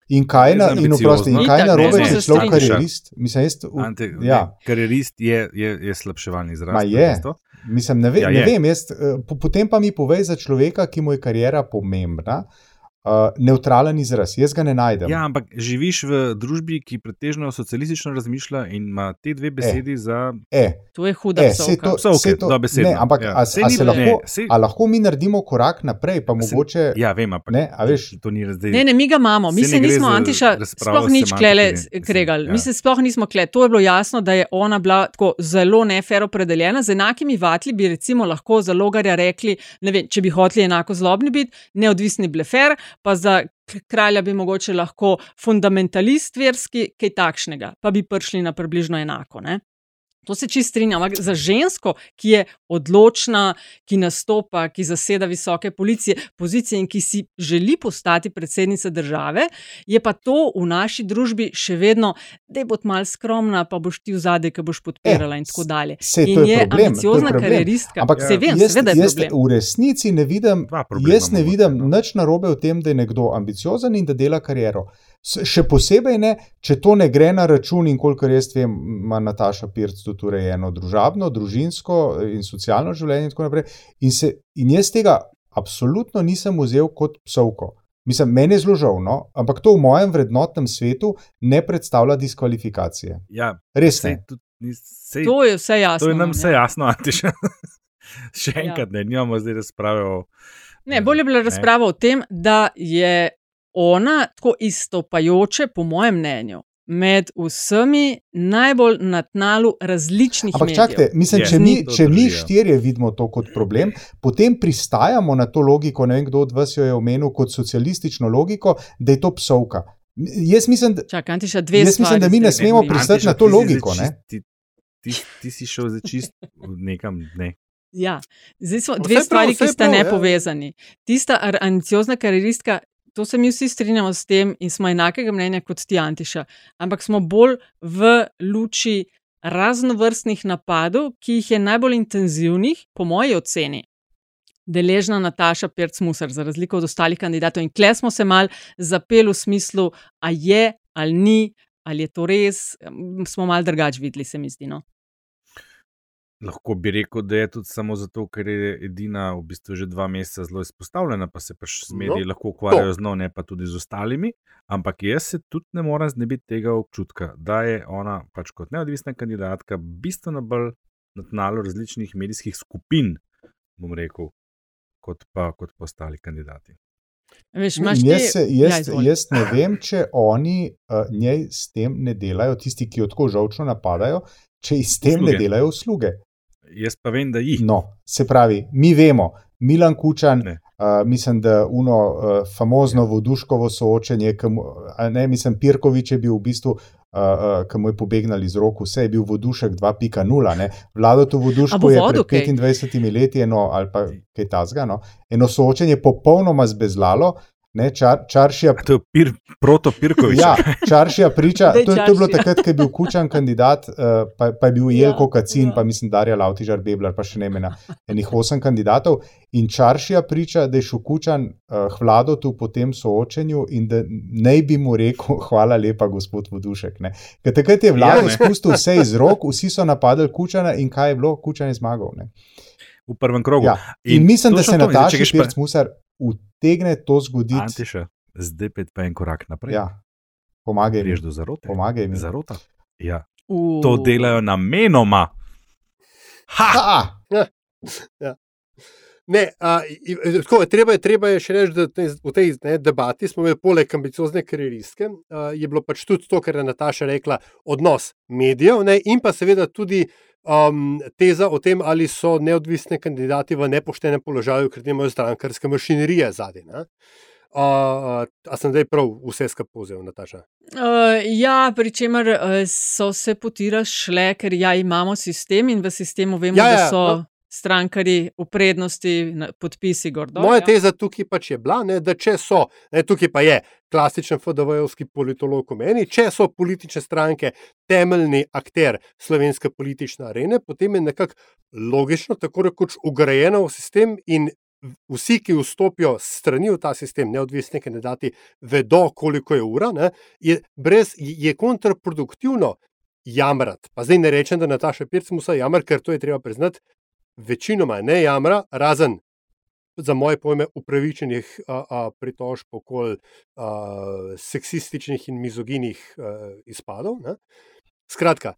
In kaj je na, in oprosti, in kaj na robe, če je človek karierist? Mislim, jaz, v, Ante, ja. Karierist je, je, je slabševalni izraz. Ma je. Mislim, ne, ve, ja, ne vem, jaz, eh, potem pa mi povej za človeka, ki mu je karijera pomembna. Uh, uh, neutralen izraz. Jaz ga ne najdem. Ja, ampak živiš v družbi, ki pretežno socialistično razmišlja in ima te dve besedi e. za. E. To je huda stvar. To je to, beseda. Ne, ampak ja. a, a se lahko, ne, se... a lahko mi naredimo korak naprej, pa mogoče. Ja, vem, ampak ne, veš, to ni razdej. Ne, ne, mi ga imamo, mi se nismo Antiša sploh nič klele kregali. Ja. Mi se sploh nismo klele. To je bilo jasno, da je ona bila tako zelo nefer opredeljena. Z enakimi vatli bi recimo lahko za logarja rekli, ne vem, če bi hoteli enako zlobni biti, neodvisni blefer, pa za kralja bi mogoče lahko fundamentalist verski, kaj takšnega, pa bi prišli na približno enako. Ne? To se čist strinjam. Ampak za žensko, ki je odločna, ki nastopa, ki zaseda visoke policije, pozicije in ki si želi postati predsednica države, je pa to v naši družbi še vedno, da je bod mal skromna, pa boš ti v zadnje, ki boš podpirala in tako dalje. Sej, in je je problem, je ambiciozna problem. karieristka. Ampak se vem, jaz, seveda je jaz problem. v resnici ne vidim, jaz ne vidim no. nič narobe v tem, da je nekdo ambiciozen in da dela kariero. Še posebej ne, če to ne gre na račun, in kolikor jaz vem, ima Nataša Pirc tudi urejeno družabno, družinsko in socialno življenje in tako naprej. In, se, in jaz tega absolutno nisem vzel kot psovko. Mislim, meni je zelo žal, no? ampak to v mojem vrednotnem svetu ne predstavlja diskvalifikacije. Ja, Res sej, ne. tudi, ni- sej, To je vse jasno. to je nam no, vse ja. jasno, Antiš. *laughs* Še Ja. enkrat ne, nimamo zdaj razprave o. Ne, bolje je bila Ne. razprava o tem, da je ona tako izstopajoče, po mojem mnenju, med vsemi najbolj na tnalu različnih Ampak medijev. čakajte, mislim, Je. če mi, To če mi ja. štirje vidimo to kot problem, potem pristajamo na to logiko, ne vem kdo od vas jo je omenil kot socialistično logiko, da je to psovka. Jaz mislim, da, Čakaj, Antiša, dve Jaz mislim, da mi ne smemo pristati na to logiko, ne? čist- Ti, ti, ti si šel za čist nekam. Ne. Ja, zdaj smo Vse dve prav, stvari, vse ki sta prav, ja. nepovezani. Tista ar- ambiciozna karieristka, to se mi vsi strinjamo s tem in smo enakega mnenja kot ti, Antiša, ampak smo bolj v luči raznovrstnih napadov, ki jih je najbolj intenzivnih, po moji oceni. Deležna Nataša Pirc-Musar, za razliko od ostalih kandidatov. In kle smo se mal zapeli v smislu, a je ali ni, ali je to res, smo mal drugače videli, se mi zdi. No? Lahko bi rekel, da je tudi samo zato, ker je edina v bistvu že dva meseca zelo izpostavljena, pa se pač z mediji No, lahko ukvarjajo z njo, ne pa tudi z ostalimi. Ampak jaz se tudi ne morem znebiti tega občutka, da je ona pač kot neodvisna kandidatka bistveno bolj na tnalu različnih medijskih skupin, bom rekel, kot pa, kot pa ostali kandidati. Veš, In imaš jaz, ti- se, Ja, jaz, jaz ne vem, če oni uh, njej s tem ne delajo, tisti, ki jo tako žalčno napadajo, če ji s tem Usluge. ne delajo usluge. Jaz pa vem, da jih. No, se pravi, mi vemo, Milan Kučan, Ne. uh, mislim, da uno uh, famozno voduškovo soočenje, a ne, mislim, Pirkovič je bil v bistvu, uh, uh, ki mu je pobegnil iz rok, vse je bil vodušek 2.0. ne. Vlado to voduško je kaj? pred 25 leti eno, ali pa kaj tasga, no, eno soočenje popolnoma zbezlalo. Ne, čar, čaršija A To je pir, protopirkovič. Ja, *laughs* Čaršija priča, to, je- to je bilo Čaršija. takrat, ko je bil Kučan kandidat, uh, pa, pa je bil Jelko Ja, Kacin, ja. pa mislim Darja Lautižar Bebler, pa še ne imena, enih osem kandidatov. In Čaršija priča, da je šel Kučan uh, hladotu po tem soočenju in da naj bi mu rekel, *laughs* hvala lepa, gospod Vodušek. ne. Ker takrat je vlado Ja, spustil vse iz rok, vsi so napadali Kučana in kaj je bilo, Kučan je zmagal. Ne. V prvem krogu. Ja. In, in mislim, da se to, in zdaj, če greš Pirc-Musar utegne to zgoditi. Antiša, zdaj pet pa en korak naprej. Ja, pomagaj mi. Greš do zarote. Pomagaj mi. Zarota. Ja. U. To delajo namenoma. Ha! Ha! Ne, a, i- i- tako, treba, je, treba je še reči, da te- v tej ne, debati smo imeli poleg ambiciozne karieristke, a, je bilo pač tudi to, kar je Nataša rekla, odnos medijev ne, in pa seveda tudi um, teza o tem, ali so neodvisni kandidati v nepoštenem položaju, ker nimajo strankarske mašinerije zadaj. ne. A, sem zdaj prav vse skupaj povzel, Nataša? Uh, ja, pri čemer uh, so se poti razšle, ker ja, imamo sistem in v sistemu vemo, ja, ja, da so no. Strankari v prednosti, podpisi gor. dol, Moja ja. teza tukaj pač je bila, ne, da če so, ne, tukaj pa je klasičen FDV-ovski politolog v meni, če so politične stranke temeljni akter slovenske politične arene, potem je nekako logično, tako rekoč, ugrajeno v sistem in vsi, ki vstopijo strani v ta sistem, neodvisni kandidati, vedo, koliko je ura, ne, je, brez, je kontraproduktivno jamrati. Pa zdaj ne rečem, da Nataša Pirc musa jamrati, ker to je treba priznati, večinoma ne jamra, razen za moje pojme upravičenih a, a, pritožb okoli seksističnih in mizoginih a, izpadov. Ne. Skratka,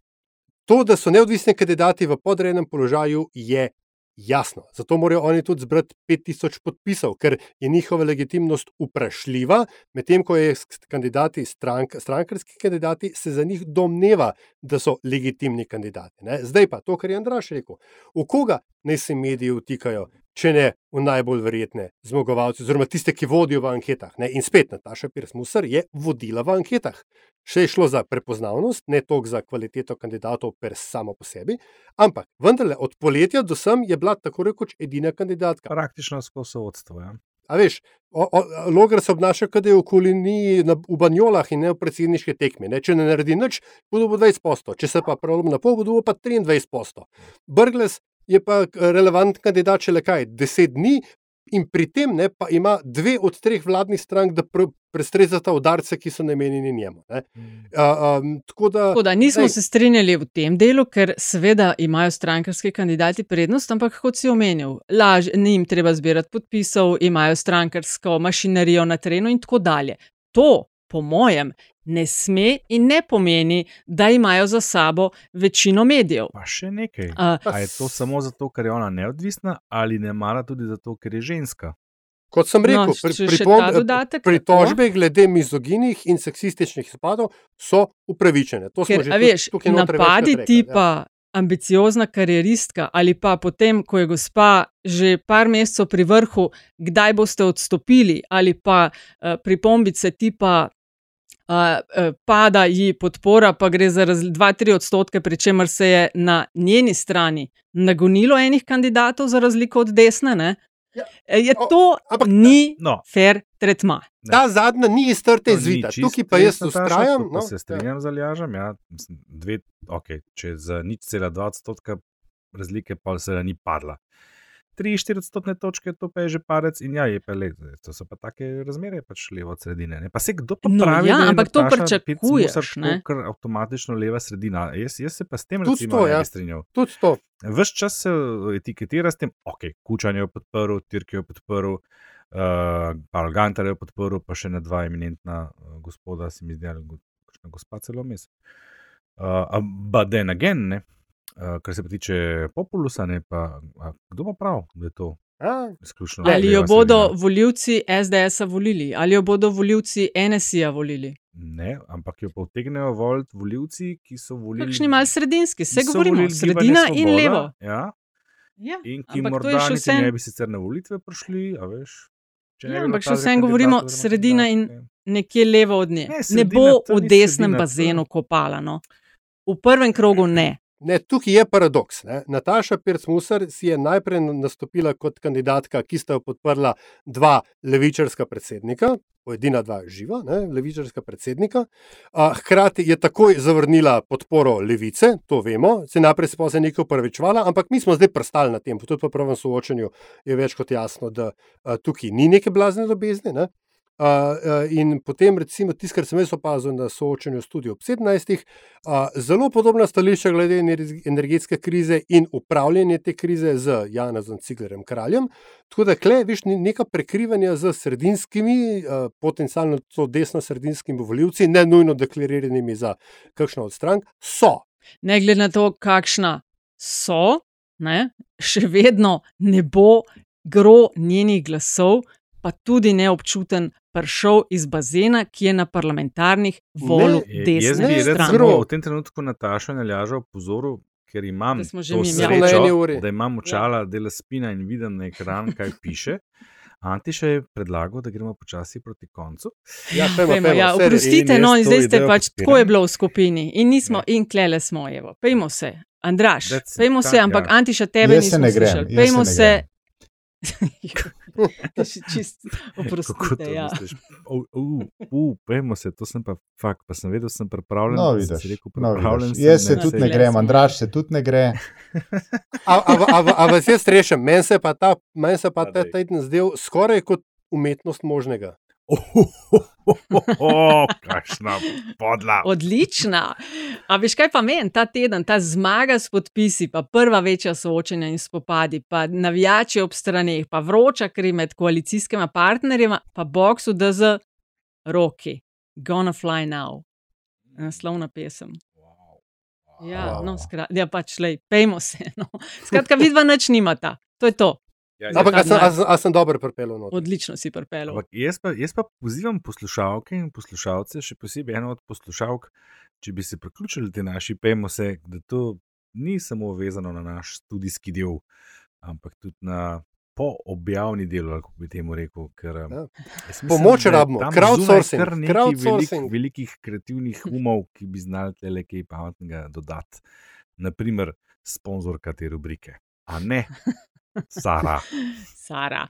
to, da so neodvisni kandidati v podrejenem položaju, je jasno. Zato morajo oni tudi zbrati 5000 podpisov, ker je njihova legitimnost vprašljiva, medtem ko je kandidati, strank, strankarski kandidati, se za njih domneva, da so legitimni kandidati. Ne. Zdaj pa to, kar je Andraš rekel. V koga naj se mediji vtikajo, če ne v najbolj verjetne zmagovalce, oziroma tiste, ki vodijo v anketah. Ne? In spet Nataša Pirsmuser je vodila v anketah. Še je šlo za prepoznavnost, ne toliko za kvaliteto kandidatov, per samo po sebi, ampak vendarle od poletja do sem je bila tako rekoč edina kandidatka. Praktično skozi vodstvo. Ja. A veš, Logar se obnaša, kot je v okolini v Banjolah in ne v predsedniški tekmi. Ne? Če ne naredi nič, bodo 20 posto, če se pa prelom na pol, bodo pa 23 posto. Brgles je pa relevantni kandidat še le kaj, 10 dni. In pri tem ne, ima dve od treh vladnih strank, da pr prestrezata udarce, ki so namenjeni njemu. Uh, um, tako da, tako da nismo daj. se strinjali v tem delu, ker seveda imajo strankarski kandidati prednost, ampak kot si omenil, laž, ni jim treba zbirati podpisov, imajo strankarsko mašinerijo na terenu in tako dalje. To, po mojem, ne sme in ne pomeni, da imajo za sabo večino medijev. Pa še nekaj. Uh, A je to samo zato, ker je ona neodvisna, ali ne mara tudi zato, ker je ženska? Kot sem rekel, no, pri, pritožbe glede mizoginih in seksističnih izpadov so upravičene. Ker, veš, napadi tipa ja. ambiciozna karieristka ali pa potem, ko je gospa že par mesecev pri vrhu, kdaj boste odstopili, ali pa uh, pripombice tipa uh, pada ji podpora, pa gre za 2-3 odstotke, pri čemer se je na njeni strani nagonilo enih kandidatov, za razliko od desne. Ja. Je to o, ni no. fair tretma. Ta zadnja ni iz trte izvita, tukaj pa jaz ustrajam. No, se strinjam ja. z Aljažem. Ja, okay, če za nič cela 2 odstotka razlike, pa se ni padla. 3-4 odstotne točke, to pa je že parec in ja, je pa le, to so pa take razmere, pač levo od sredine. Ne? Pa se kdo pa no, pravi, ja, ampak to pričakuješ, ker avtomatično leva sredina. Jaz, jaz se pa s tem recimo, to, ja. ne strinjam. Tudi to. Ves čas se etiketira s tem, ok, kučanje je podprl, Tirki je podprl, uh, Paul Gantar je podprl, pa še ne dva eminentna uh, gospoda, se mi zdi, ali gospa celo mes. Uh, but then again, ne. Uh, kar se pa tiče populusa, ne pa kdo pa prav, da je to izključno. Ali jo bodo voljivci SDS-a volili, ali jo bodo voljivci NSI-a volili. Ne, ampak jo voliti voljivci, ki so volili. Kakšni mal sredinski, vse govorimo, sredina svoboda, in levo. Ja. Ja, in ki morda niti vsem... ne bi sicer na volitve prišli, a veš. Ja, ampak še vsem govorimo, sredina in nekje levo od nje. Ne, ne bo v desnem sredina, bazenu kopala. No. V prvem krogu ne. Ne, tukaj je paradoks. Ne. Nataša Pirc-Musar si je najprej nastopila kot kandidatka, ki sta jo podprla dva levičarska predsednika, edina dva živa, ne, levičarska predsednika. A, hkrati je takoj zavrnila podporo levice, to vemo, se najprej se za nekaj upravičevala, ampak mi smo zdaj prstali na tem, tudi po prvem soočanju je več kot jasno, da a, tukaj ni neke blazne ljubezni. Ne. Uh, in potem, recimo, tisto, kar sem jaz opazil na soočanju s tudi ob 17. Uh, zelo podobna stališča glede energetske krize in upravljanje te krize z Janezom Ciglerjem Kraljem. Tako da, klej, viš, neka prekrivanja z sredinskimi, uh, potencialno to desno-sredinskimi voljivci, ne nujno deklariranimi za kakšno od strank, so. Ne glede na to, kakšna so, ne, še vedno ne bo gro njenih glasov. Pa tudi neobčuten prišel iz bazena, ki je na parlamentarnih volju desne strani. Jaz bi v tem trenutku Natašo nalažal pozoril, ker imam že srečo, da imam očala, ja. dela spina in vidim na ekran, kaj piše. Antiša je predlagal, da gremo počasi proti koncu. Ja, pejmo, pejmo, ja, oprostite, no, in zdaj ste pač tako je bilo v skupini in nismo, ja. in klele smo, evo, pejmo se. Andraš, pejmo se, ampak ja. Antiša tebe nismo slišali. Pejmo se. *laughs* *laughs* *laughs* Oprostite, ja. Pojmo se, to sem pa fakt, pa sem vedel, sem pripravljen. No, vidiš, rekel, pripravljen no, vidiš. Jaz se tudi ne grem, Andraš se tudi ne gre. *laughs* A vas jaz rešim, meni se pa ta, men se pa ta teden zdel skoraj kot umetnost možnega. *laughs* Kakšna podla. Odlična. A veš, kaj pa meni ta teden, ta zmaga s podpisi, pa prva večja soočenja in spopadi, pa navijači ob straneh, pa vroča kri med koalicijskima partnerjema, pa boxu DZ, roki, gonna fly now. Naslovna pesem. Ja, no, skrat, ja, pač le, pejmo se. No. Skratka, vidva nič nimata. To je to. Ja, Ampak, ja, sem, a, a sem dobro pripeljal? Odlično si pripeljal. Jaz, jaz pa pozivam poslušalke in poslušalce, še posebej eno od poslušalk, če bi se priključili te naši PMO-se, da to ni samo vezano na naš študijski del, ampak tudi na po objavni delu, kako bi temu rekel. Ker, ja. Pomoč rabimo, crowdsourcing. Kar nekaj crowdsourcing. velik, velikih kreativnih umov, ki bi znali le kaj pametnega dodati. Naprimer, sponzorka te rubrike. A ne, Sara. Sara.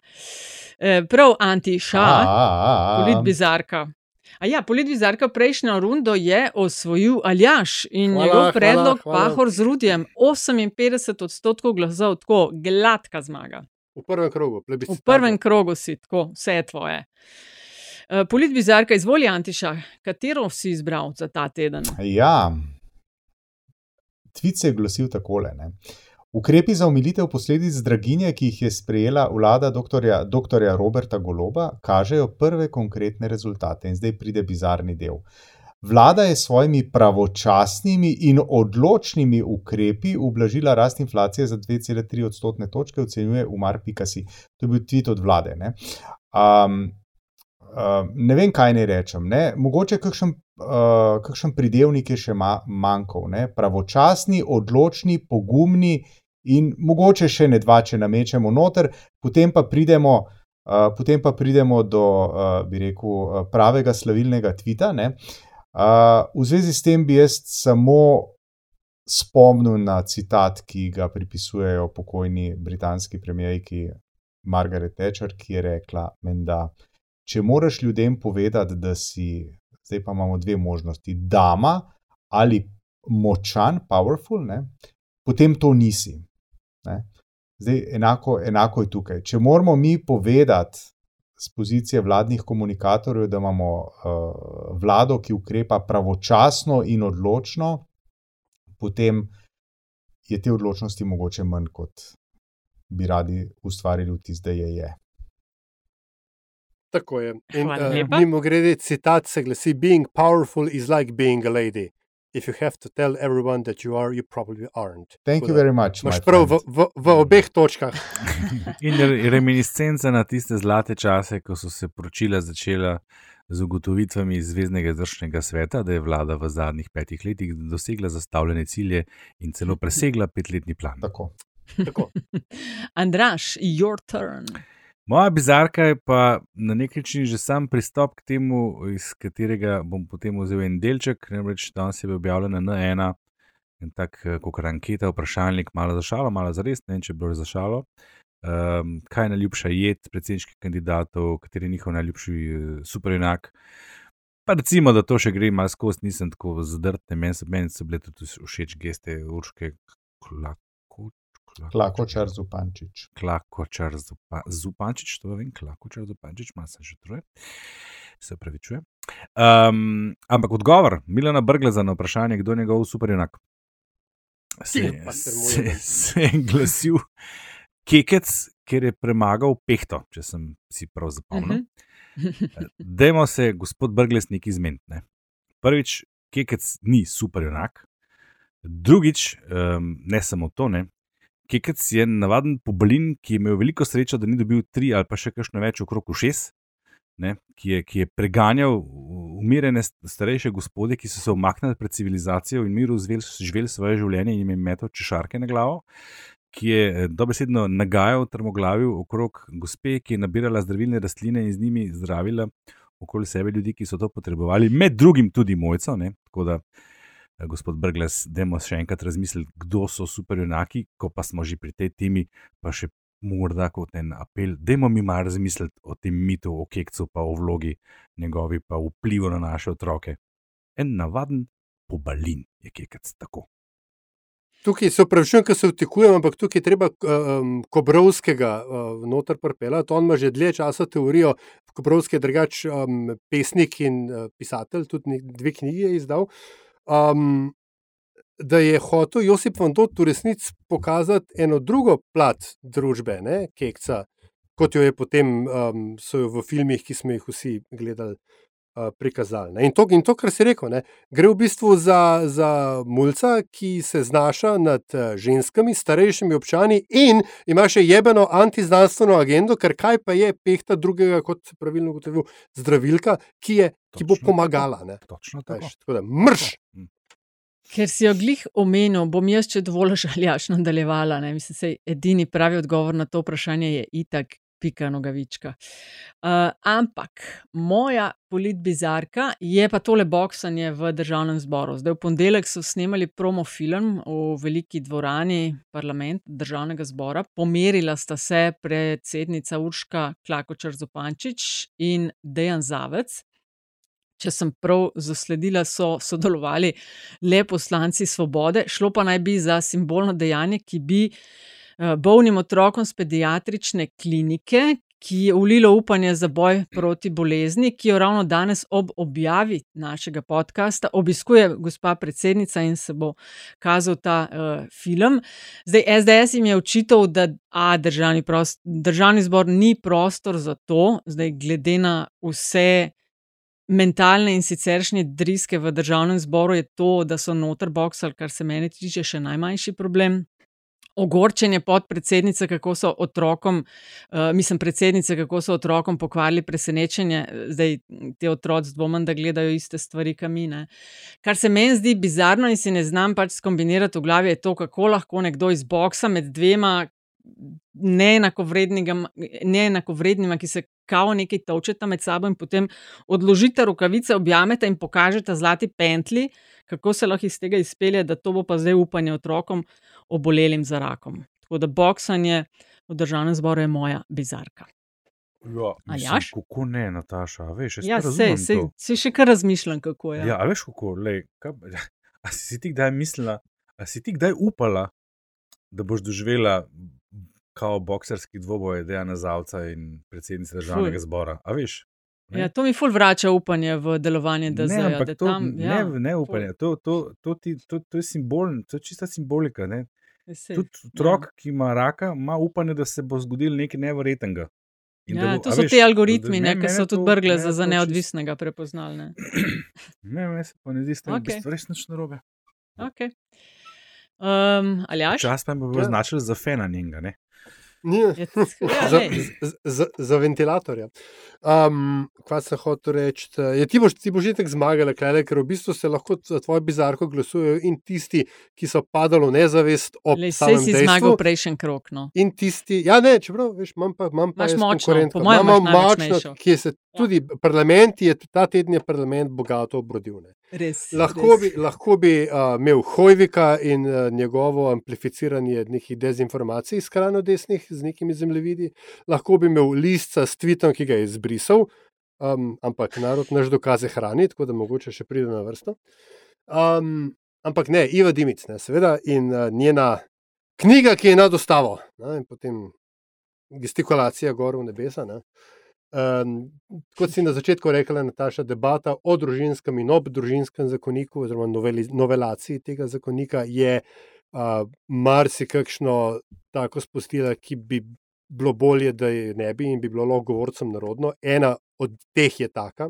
E, prav, antiša, polit bizarka. A ja, polit bizarka prejšnjo rundo je osvojil Aljaš in Hvala, njegov hvala, predlog hvala. Pahor z Rudjem 58 odstotkov glasov, tako gladka zmaga. V prvem krogu, V plebiscit. prvem krogu si, tako, vse je tvoje. E, Polit bizarka, izvoli Antiša, katero si izbral za ta teden? Ja, Tvic je glasil takole. Ne? Ukrepi za omilitev posledic draginje, ki jih je sprejela vlada dr. dr. Roberta Goloba, kažejo prve konkretne rezultate. In zdaj pride bizarni del. Vlada je s svojimi pravočasnimi in odločnimi ukrepi ublažila rast inflacije za 2,3 odstotne točke, ocenjuje Umar Pikasi. To je bil tweet od vlade. Ne, um, uh, ne vem, kaj naj rečem. Ne? Mogoče kakšen, uh, kakšen pridevnik je še ma, manjkal. Ne? Pravočasni, odločni, pogumni in mogoče še ne dva, če namečemo noter, potem pa pridemo. Uh, potem pa pridemo do, uh, bi rekel, pravega slavilnega tvita. Ne? Uh, v zvezi s tem bi jaz samo spomnil na citat, ki ga pripisujejo pokojni britanski premijejki Margaret Thatcher, ki je rekla: Menda, če moraš ljudem povedati, da si, zdaj pa imamo dve možnosti, dama ali močan, powerful, ne, potem to nisi. Ne. Zdaj, enako, enako je tukaj. Če moramo mi povedati z pozicije vladnih komunikatorjev, da imamo uh, vlado, ki ukrepa pravočasno in odločno, potem je te odločnosti mogoče manj, kot bi radi ustvarili vtis, da je. je. Tako je. In uh, lepa. mimo grede, citat se glasi: Being powerful is like being a lady. If you have to tell everyone that you are, you probably aren't. Thank Tako you very much. Imaš my prav v, v, v obeh točkah. *laughs* In re- reminiscenca na tiste zlate čase, ko so se poročila začela z ugotovitvami Zvezdnega izvršnega sveta, da je vlada v zadnjih petih letih dosegla zastavljene cilje in celo presegla petletni plan. Tako. Tako. *laughs* Andraš, your turn. Moja bizarka je pa na nek način že sam pristop k temu, iz katerega bom potem vzel en delček. Namreč danes je bil objavljen na N1 en tak, eh, kot anketa, vprašalnik, malo za šalo, malo za res, ne vem, če bo za šalo. Um, kaj je najljubša jed predsedniških kandidatov, kateri je njihov najljubši eh, superjunak. Pa recimo, da to še gre malo skozi, nisem tako zadrt, ne, meni so, meni so bile tudi všeč geste Urške Klako. Klakočar Zupančič. Klakočar Zupa, Zupančič, to vem, Klakočar Zupančič, malo se že truje, se upravičuje. Um, ampak odgovor Milana Brgleza na vprašanje, kdo je njegov superjunak, se, moj, se, ne. se je glasil Kekec, ker je premagal Pehto, če sem si prav zapomnil. Dajmo se, gospod Brglez, nekaj izmeniti. Prvič, Kekec ni superjunak, drugič, um, ne samo to, ne. Kekec je navaden pobalin, ki je imel veliko srečo, da ni dobil tri ali pa še kakšno več okrog ušes, ne, ki, je, ki je preganjal umirjene st- starejše gospode, ki so se umaknili pred civilizacijo in miru živeli svoje življenje in jim je metal češarke na glavo, ki je eh, dobesedno nagajal trmoglavil okrog gospe, ki je nabirala zdravilne rastline in z njimi zdravila okoli sebe ljudi, ki so to potrebovali, med drugim tudi mojco. Ne, tako da Eh, gospod Brgles, dajmo še enkrat razmisliti, kdo so superjunaki, ko pa smo že pri tej temi, pa še morda kot en apel, dajmo mi malo razmisliti o tem mitu, o kekcu, pa o vlogi njegovi, pa vplivu na naše otroke. En navaden pobalin je kekec tako. Tukaj se upravičujem, ker se vtikujem, ampak tukaj je treba um, Kobrovskega uh, noter pripeljati. On ima že dlje časa teorijo. Kobrovski je drugač um, pesnik in uh, pisatelj, tudi dve knjigi je izdal. Um, da je hotel Josip Vandot v resnici pokazati eno drugo plat družbe, ne, kekca, kot jo je potem um, jo v filmih, ki smo jih vsi gledali, uh, prikazali. Ne. In to, in to, kar si rekel, ne, gre v bistvu za, za mulca, ki se znaša nad uh, ženskami, starejšimi občani in ima še jebeno antiznanstveno agendo, ker kaj pa je pehta drugega, kot pravilno ugotovil, zdravilka, ki, je, ki bo tako. pomagala. Ne. Točno tako. Veš, tako da mrš! Ker si jo glih omenil, bom jaz, če dovolj žaljaš, nadaljevala. Ne? Mislim, da je edini pravi odgovor na to vprašanje je itak, pika nogavička. Uh, ampak moja politbizarka je pa tole boksanje v državnem zboru. Zdaj, v ponedeljek so snemali promo film v veliki dvorani parlamenta državnega zbora. Pomerila sta se predsednica Urška Klakočar Zopančič in Dejan Zavec. Če sem prav zasledila, so sodelovali le poslanci Svobode, šlo pa naj bi za simbolno dejanje, ki bi uh, bolnim otrokom z pediatrične klinike, ki je ulilo upanje za boj proti bolezni, ki jo ravno danes ob objavi našega podcasta obiskuje gospa predsednica in se bo kazal ta uh, film. Zdaj, SDS jim je očital, da a, državni, prost, državni zbor ni prostor za to, zdaj glede na vse mentalne in siceršnje driske v državnem zboru je to, da so noter boksali, kar se meni tiče, še najmanjši problem. Ogorčenje podpredsednice, kako so otrokom, uh, mislim, predsednice, kako so otrokom pokvarili presenečenje, zdaj te otroci dvomim, da gledajo iste stvari, kamine. Kar se meni zdi bizarno in si ne znam pač skombinirati v glavi, je to, kako lahko nekdo izboksa med dvema neenakovrednima, ki se kao nekaj točeta med sabo in potem odložite rokavice, objamete in pokažete zlati pentli, kako se lahko iz tega izpelje, da to bo pa zdaj upanje otrokom obolelim za rakom. Tako da boksanje v državnem zboru je moja bizarka. Ja, mislim, kako ne, Nataša, veš, ja, se, se, se še kar razmišljam, kako je. Ja, veš, kako, lej, kaj, *laughs* a si ti kdaj mislila, a si ti kdaj upala, da boš doživela kao bokserski dvoboj Dejana Zavca in predsednice državnega zbora. A veš? Ja, to mi ful vrača upanje v delovanje DZ. Ne, ampak da to, tam, ja, ne, ne upanje, to, to, to, ti, to, to je simbol, to je čista simbolika. Ne? Sej, Tudi otrok, ja. ki ima raka, ima upanje, da se bo zgodilo nekaj nevrednega. In Ja, bo- to a so veš, ti algoritmi, ne, ne, ki so tudi brgle za, za neodvisnega prepoznalne. Ne, *clears throat* meni se pa ne zdi, da Okej. je res nič narobe. Okay. Um? Čas pa bi bil Ja. označil za fena njega. Ne? Ni, Ja, *laughs* za, za, za, ventilatorja. Um, kaj sem hotel reči? Je, ti boš, ti boš že tako zmagal, klele, ker v bistvu se lahko za tvojo bizarko glasujejo in tisti, ki so padali v nezavest ob Lej, samem si dejstvu. zmagal prejšnji krok. No. In tisti, ja, ne, čeprav, veš, imam pa, imam pa močno, konkurentko. Imam močno, ki se tudi parlament je, ta teden je parlament bogato obrodil. Ne. Res, Lahko res. bi, lahko bi uh, imel Hojvika in uh, njegovo amplificiranje nekih dezinformacij, skrajno desnih, z nekimi zemljevidi, lahko bi imel listca s tvitom, ki ga je izbrisal, um, ampak narod naš dokaze hrani, tako da mogoče še pride na vrsto. Um, ampak ne, Iva Dimic, ne, seveda, in uh, njena knjiga, ki je nad ustavo, ne, in potem gestikulacija gor v nebesa. Ne. Um, kot si na začetku rekla, Nataša, debata o družinskem in obdružinskem zakoniku, oziroma noveli, novelaciji tega zakonika, je uh, marsikakšno tako spustila, ki bi bilo bolje, da je ne bi in bi bilo lahko govorcem narodno. Ena od teh je taka.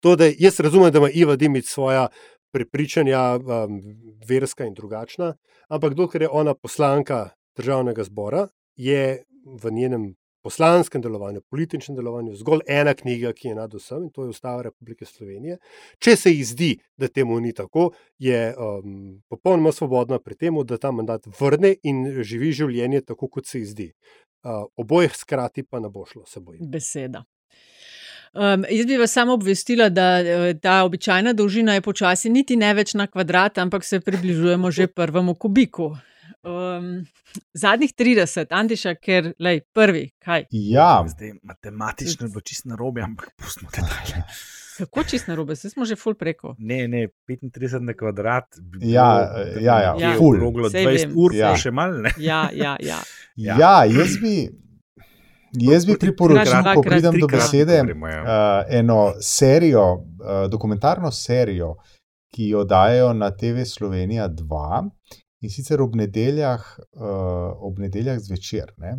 To, da jaz razumem, da ima Iva Dimic svoja prepričanja, um, verska in drugačna, ampak dokler je ona poslanka državnega zbora, je v njenem poslanskem delovanju, političnem delovanju zgolj ena knjiga, ki je nad vsem in to je Ustava Republike Slovenije. Če se ji zdi, da temu ni tako, je um, popolnoma svobodna pri tem, da ta mandat vrne in živi življenje tako, kot se ji zdi. Uh, obojih skrati pa ne bo šlo, se bojim. Beseda. Um, jaz bi vas samo obvestila, da eh, ta običajna dolžina je počasi niti ne več na kvadrat, ampak se približujemo že *laughs* prvemu kubiku. Um, zadnjih 30, Antiša, ker lej, prvi, kaj? Ja, Zdaj, matematično je bilo čisto narobe, ampak pustimo detajle. Kako čist na robe, zdaj smo že full preko. Ne, ne, 35 na kvadrat. bi Ja, bilo, da bi ja, ja, nekje ful. okroglo Saj 20 vem, ur, Ja. pa še malo, ne. Ja, ja, ja. *laughs* Ja. ja jaz bi, jaz bi priporočil, ko pridem do besede, ja. uh, eno serijo, uh, dokumentarno serijo, ki jo dajo na TV Slovenija 2 in sicer ob nedeljah, uh, ob nedeljah zvečer. Ne?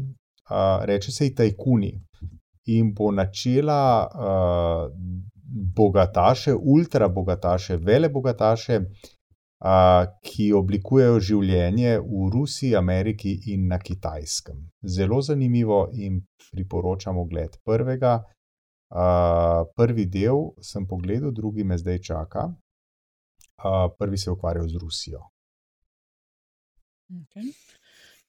Uh, reče se ji Tajkuni in bo načela uh, bogataše, ultra bogataše, vele bogataše, uh, ki oblikujejo življenje v Rusiji, Ameriki in na Kitajskem. Zelo zanimivo in priporočam ogled prvega. Uh, prvi del sem pogledal, drugi me zdaj čaka. uh, prvi se je ukvarjal z Rusijo. Okay.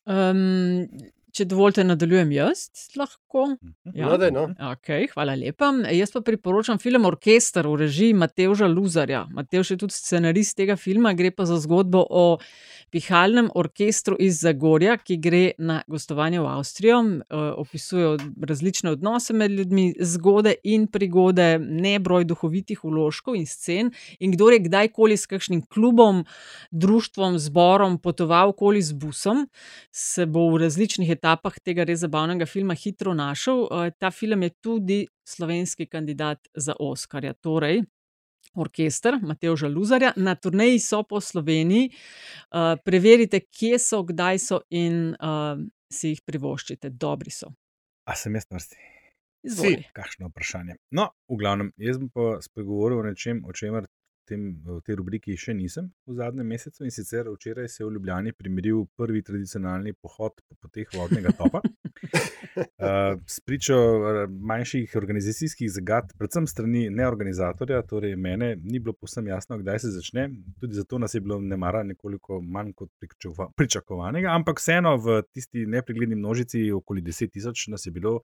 Um, če dovolite, nadaljujem jaz, lahko. Ja. No, daj, no. Okay, hvala lepa. Jaz pa priporočam film Orkester v režiji Mateoža Luzarja. Mateož je tudi scenarist tega filma, gre pa za zgodbo o pihalnem orkestru iz Zagorja, ki gre na gostovanje v Avstrijo. Opisujejo različne odnose med ljudmi, zgode in prigode, nebroj duhovitih uložkov in scen. In kdo je kdajkoli s kakšnim klubom, društvom, zborom potoval okoli z busom, se bo v različnih etapah tega res zabavnega filma hitro našel. Ta film je tudi slovenski kandidat za Oscarja. Torej, orkester Mateoža Luzarja, na turneji so po Sloveniji. Uh, preverite, kje so, kdaj so in uh, si jih privoščite, dobri so. A sem jaz na vrsti? Izvoli. Kakšno vprašanje? No, v glavnem, jaz bom pa spregovoril o nečem, o čemer tem, v tej rubriki še nisem v zadnjem mesecu. In sicer včeraj se je v Ljubljani primeril prvi tradicionalni pohod po poteh vodnega topa. *laughs* Uh, Spričo manjših organizacijskih zagad, predvsem strani neorganizatorja, torej mene, ni bilo povsem jasno, kdaj se začne. Tudi zato nas je bilo nemara nekoliko manj kot pričakovanega, ampak vseeno v tisti nepregledni množici, okoli 10 tisoč nas je bilo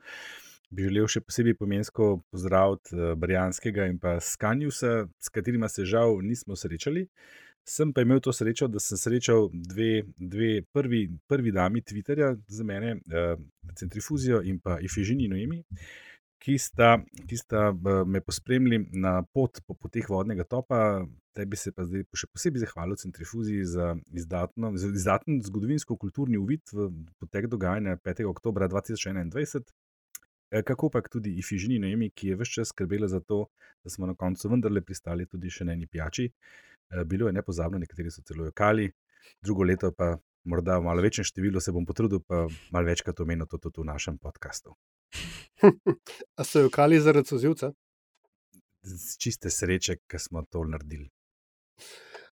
bi želel še posebej pomensko pozdraviti uh, Brijanskega in pa Skanjusa, s katerima se žal nismo srečali. Sem pa imel to srečo, da sem srečal dve, dve prvi, prvi dami Twitterja za mene, uh, Centrifuzijo in pa Ifežini Noemi, ki sta, ki sta uh, me pospremili na pot po poteh vodnega topa. Tebi se pa zdaj še posebej zahvalil Centrifuziji za izdatno, izdaten zgodovinsko-kulturni uvid v potek dogajanja 5. oktober 2021. Kako pa tudi Ifižini Noemi, ki je vse čas skrbela za to, da smo na koncu vendarle pristali tudi še na eni pijači. Bilo je nepozabno, nekateri so celo jokali, drugo leto pa morda v malo večjem številu se bom potrudil, pa malo večkrat omenil to tudi v našem podkastu. *laughs* A so jokali zaradi sozivca? Z čiste sreče, ker smo to naredili.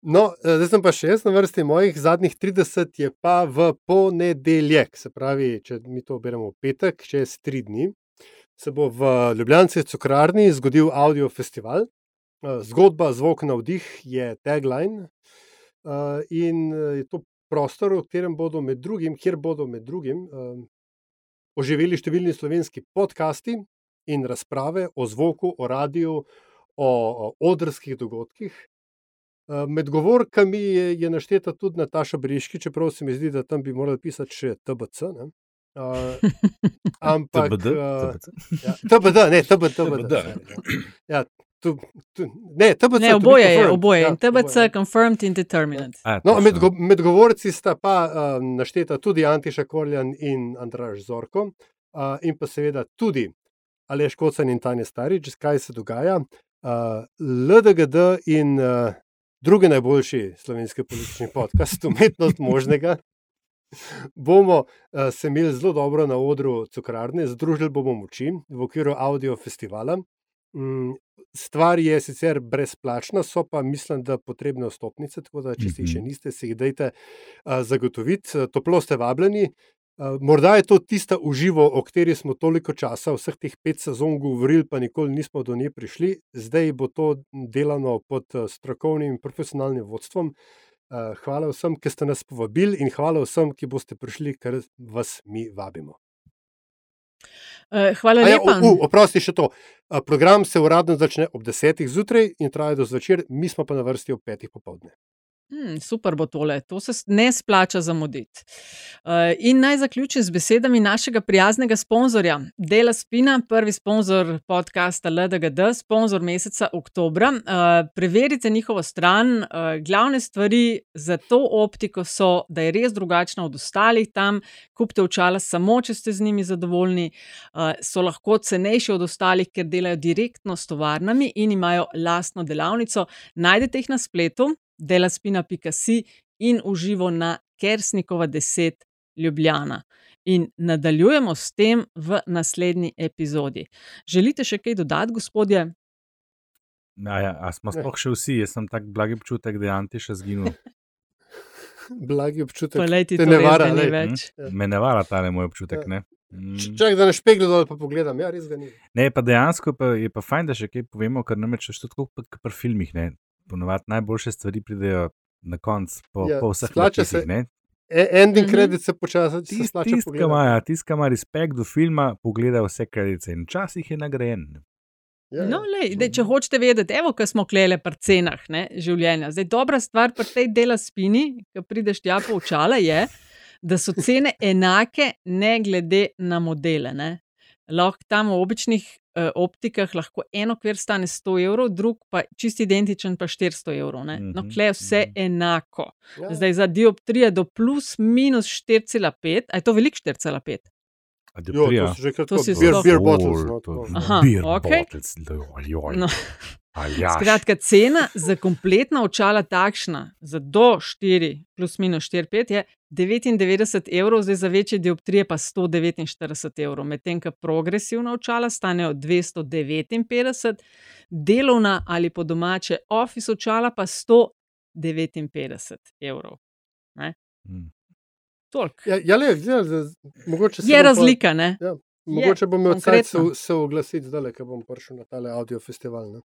No, zdaj sem pa še jaz na vrsti, mojih zadnjih 30 je pa v ponedeljek, se pravi, če mi to beremo v petek, čez tri dni se bo v Ljubljani cukrarni zgodil audio festival. Zgodba Zvok na vdih je tagline in je to prostor, v katerem bodo med drugim, kjer bodo med drugim oživeli številni slovenski podcasti in razprave o zvoku, o radiju, o odrskih dogodkih. Med govorkami je, je našteta tudi Nataša Briški, čeprav se mi zdi, da tam bi morali pisati še TBC. Ne? Uh, ampak, TBD, uh, TBC. ja, TBD, ne, TBD. TBD. Ja, tu, tu, ne, TBC. Ne, oboje je, confirmed. oboje. Ja, Ja, TBC, oboje. confirmed in determined. A, No, med, go, med govorci sta pa uh, našteta tudi Antiša Korjan in Andraž Zorko, uh, in pa seveda tudi Aleš Kocan in Tanja Starič, kaj se dogaja. Uh, LDGD in uh, drugi najboljši slovenski politični podcast, umetnost možnega. Bomo uh, se imeli zelo dobro na odru cukrarne, združili bomo moči v okviru audio festivala. Mm, Stvar je sicer brezplačna, so pa mislim, da potrebne vstopnice, tako da če si jih še Mhm. niste, si jih dajte uh, zagotoviti. Toplo ste vabljeni. Uh, morda je to tista uživo, o kateri smo toliko časa, vseh teh pet sezon govorili, pa nikoli nismo do nje prišli. Zdaj bo to delano pod uh, strokovnim in profesionalnim vodstvom. Uh, hvala vsem, ki ste nas povabili, in hvala vsem, ki boste prišli, ker vas mi vabimo. Uh, hvala A Ja, lepa. u, oprosti še to. Uh, program se uradno začne ob desetih zjutraj in traja do zvečer, mi smo pa na vrsti ob petih popovdne. Hmm, super bo tole, to se ne splača zamuditi. Uh, in naj zaključim z besedami našega prijaznega sponzorja, Dela Spina, prvi sponzor podcasta LDGD, sponzor meseca oktobra. Uh, preverite njihovo stran. Uh, glavne stvari za to optiko so, da je res drugačna od ostalih tam. Kupite očala samo, če ste z njimi zadovoljni. Uh, so lahko cenejši od ostalih, ker delajo direktno s tovarnami in imajo lastno delavnico. Najdete jih na spletu delaspina.si in uživo na Kersnikova 10 Ljubljana. In nadaljujemo s tem v naslednji epizodi. Želite še kaj dodati, gospodje? A, ja, a smo sploh še vsi, jaz sem tak blagi občutek, da je Antiš zginil. *laughs* Blagi občutek, Pa lej ti te to ne vara. glej. več. Hm? Me ne vara ta moj občutek. Ja. Ne? Mm. Čakaj, da na špeglu dol pa pogledam. Ja, res ga ni. Ne, pa dejansko pa je pa fajn, da še kaj povemo, ker namreč je to tako kot pri filmih. Ne? Ponovadi najboljše stvari pridejo na koncu, po, Ja, po vseh letih. ne. E- Ending Mhm. kredit se počasi se splača tist, ki pogledati. ima, respekt do filma, pogleda vse kredice in včasih je nagrajen. Ja, ja. No, lej, dej, če hočete vedeti, evo, kaj smo klele pri cenah ne, življenja. Zdaj, dobra stvar pri tej dela spini, ki prideš tja po očala, je, da so cene enake, ne glede na modele. Ne. Lahko tam v običnih uh, optikah lahko en okvir stane 100 evrov, drug pa čist identičen pa 400 evrov. Ne. No, Mhm, kle je vse mhm. enako. Ja. Zdaj za dioptrije do plus minus 4,5, a je to velik 4,5? A Jo, dioptrija? to so že kar To tako si beer, sploh- beer bottles. No, Ful, tako. to- Aha, beer okej. bottles, joj, joj. No. Skratka, cena za kompletna očala takšna, za do 4, plus minus 4, 5 je 99 evrov, zdaj za večje dioptrije pa 149 evrov, medtem ko progresivna očala stanejo 259, delovna ali po domače office očala pa 159 evrov. Mm. Toliko. Ja, ja le, ja, mogoče se Je bom pa- razlika, ne? Ja, mogoče bom imel cajt se, se oglasiti zdaj, ko bom prišel na tale audio festival. Ne?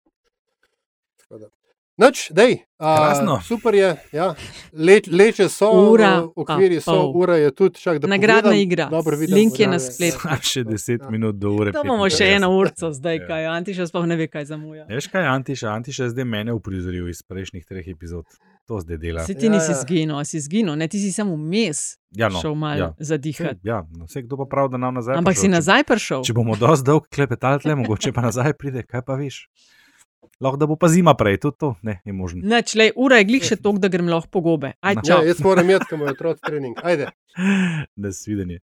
Noč, dej, a, super je, ja. Le, leče so, Ura okviri pa so, pol. ura je tudi, čak, da Nagradna pogledam. igra. Dobro, vidim, Link je na spletu. Sam še 10 minut do ure. To bomo še 55. eno urco zdaj, Ja. kaj Antiša sploh ne ve, kaj zamuja. Veš kaj, Antiša, Antiša je zdaj mene uprizoril iz prejšnjih treh epizod. To zdaj dela. Se ti Ja, nisi ja. zginil, a si zginil, ne ti si samo vmes Ja, no, šel malo ja. zadihati. Ja, no, vse kdo pa pravi, da nam nazaj. Ampak prišel. si Če- nazaj prišel. Če bomo dosti dolg klepetali, mogoče pa nazaj pride, kaj pa veš. Lahko da bo pa zima prej, tudi to ne je možno. Neč, lej, ura je glih še *laughs* toliko, da grem lahko po gobe. Aj, Ja, jaz moram imeti, ko imajo otroci trening. Ajde. *laughs* Nasvidenje.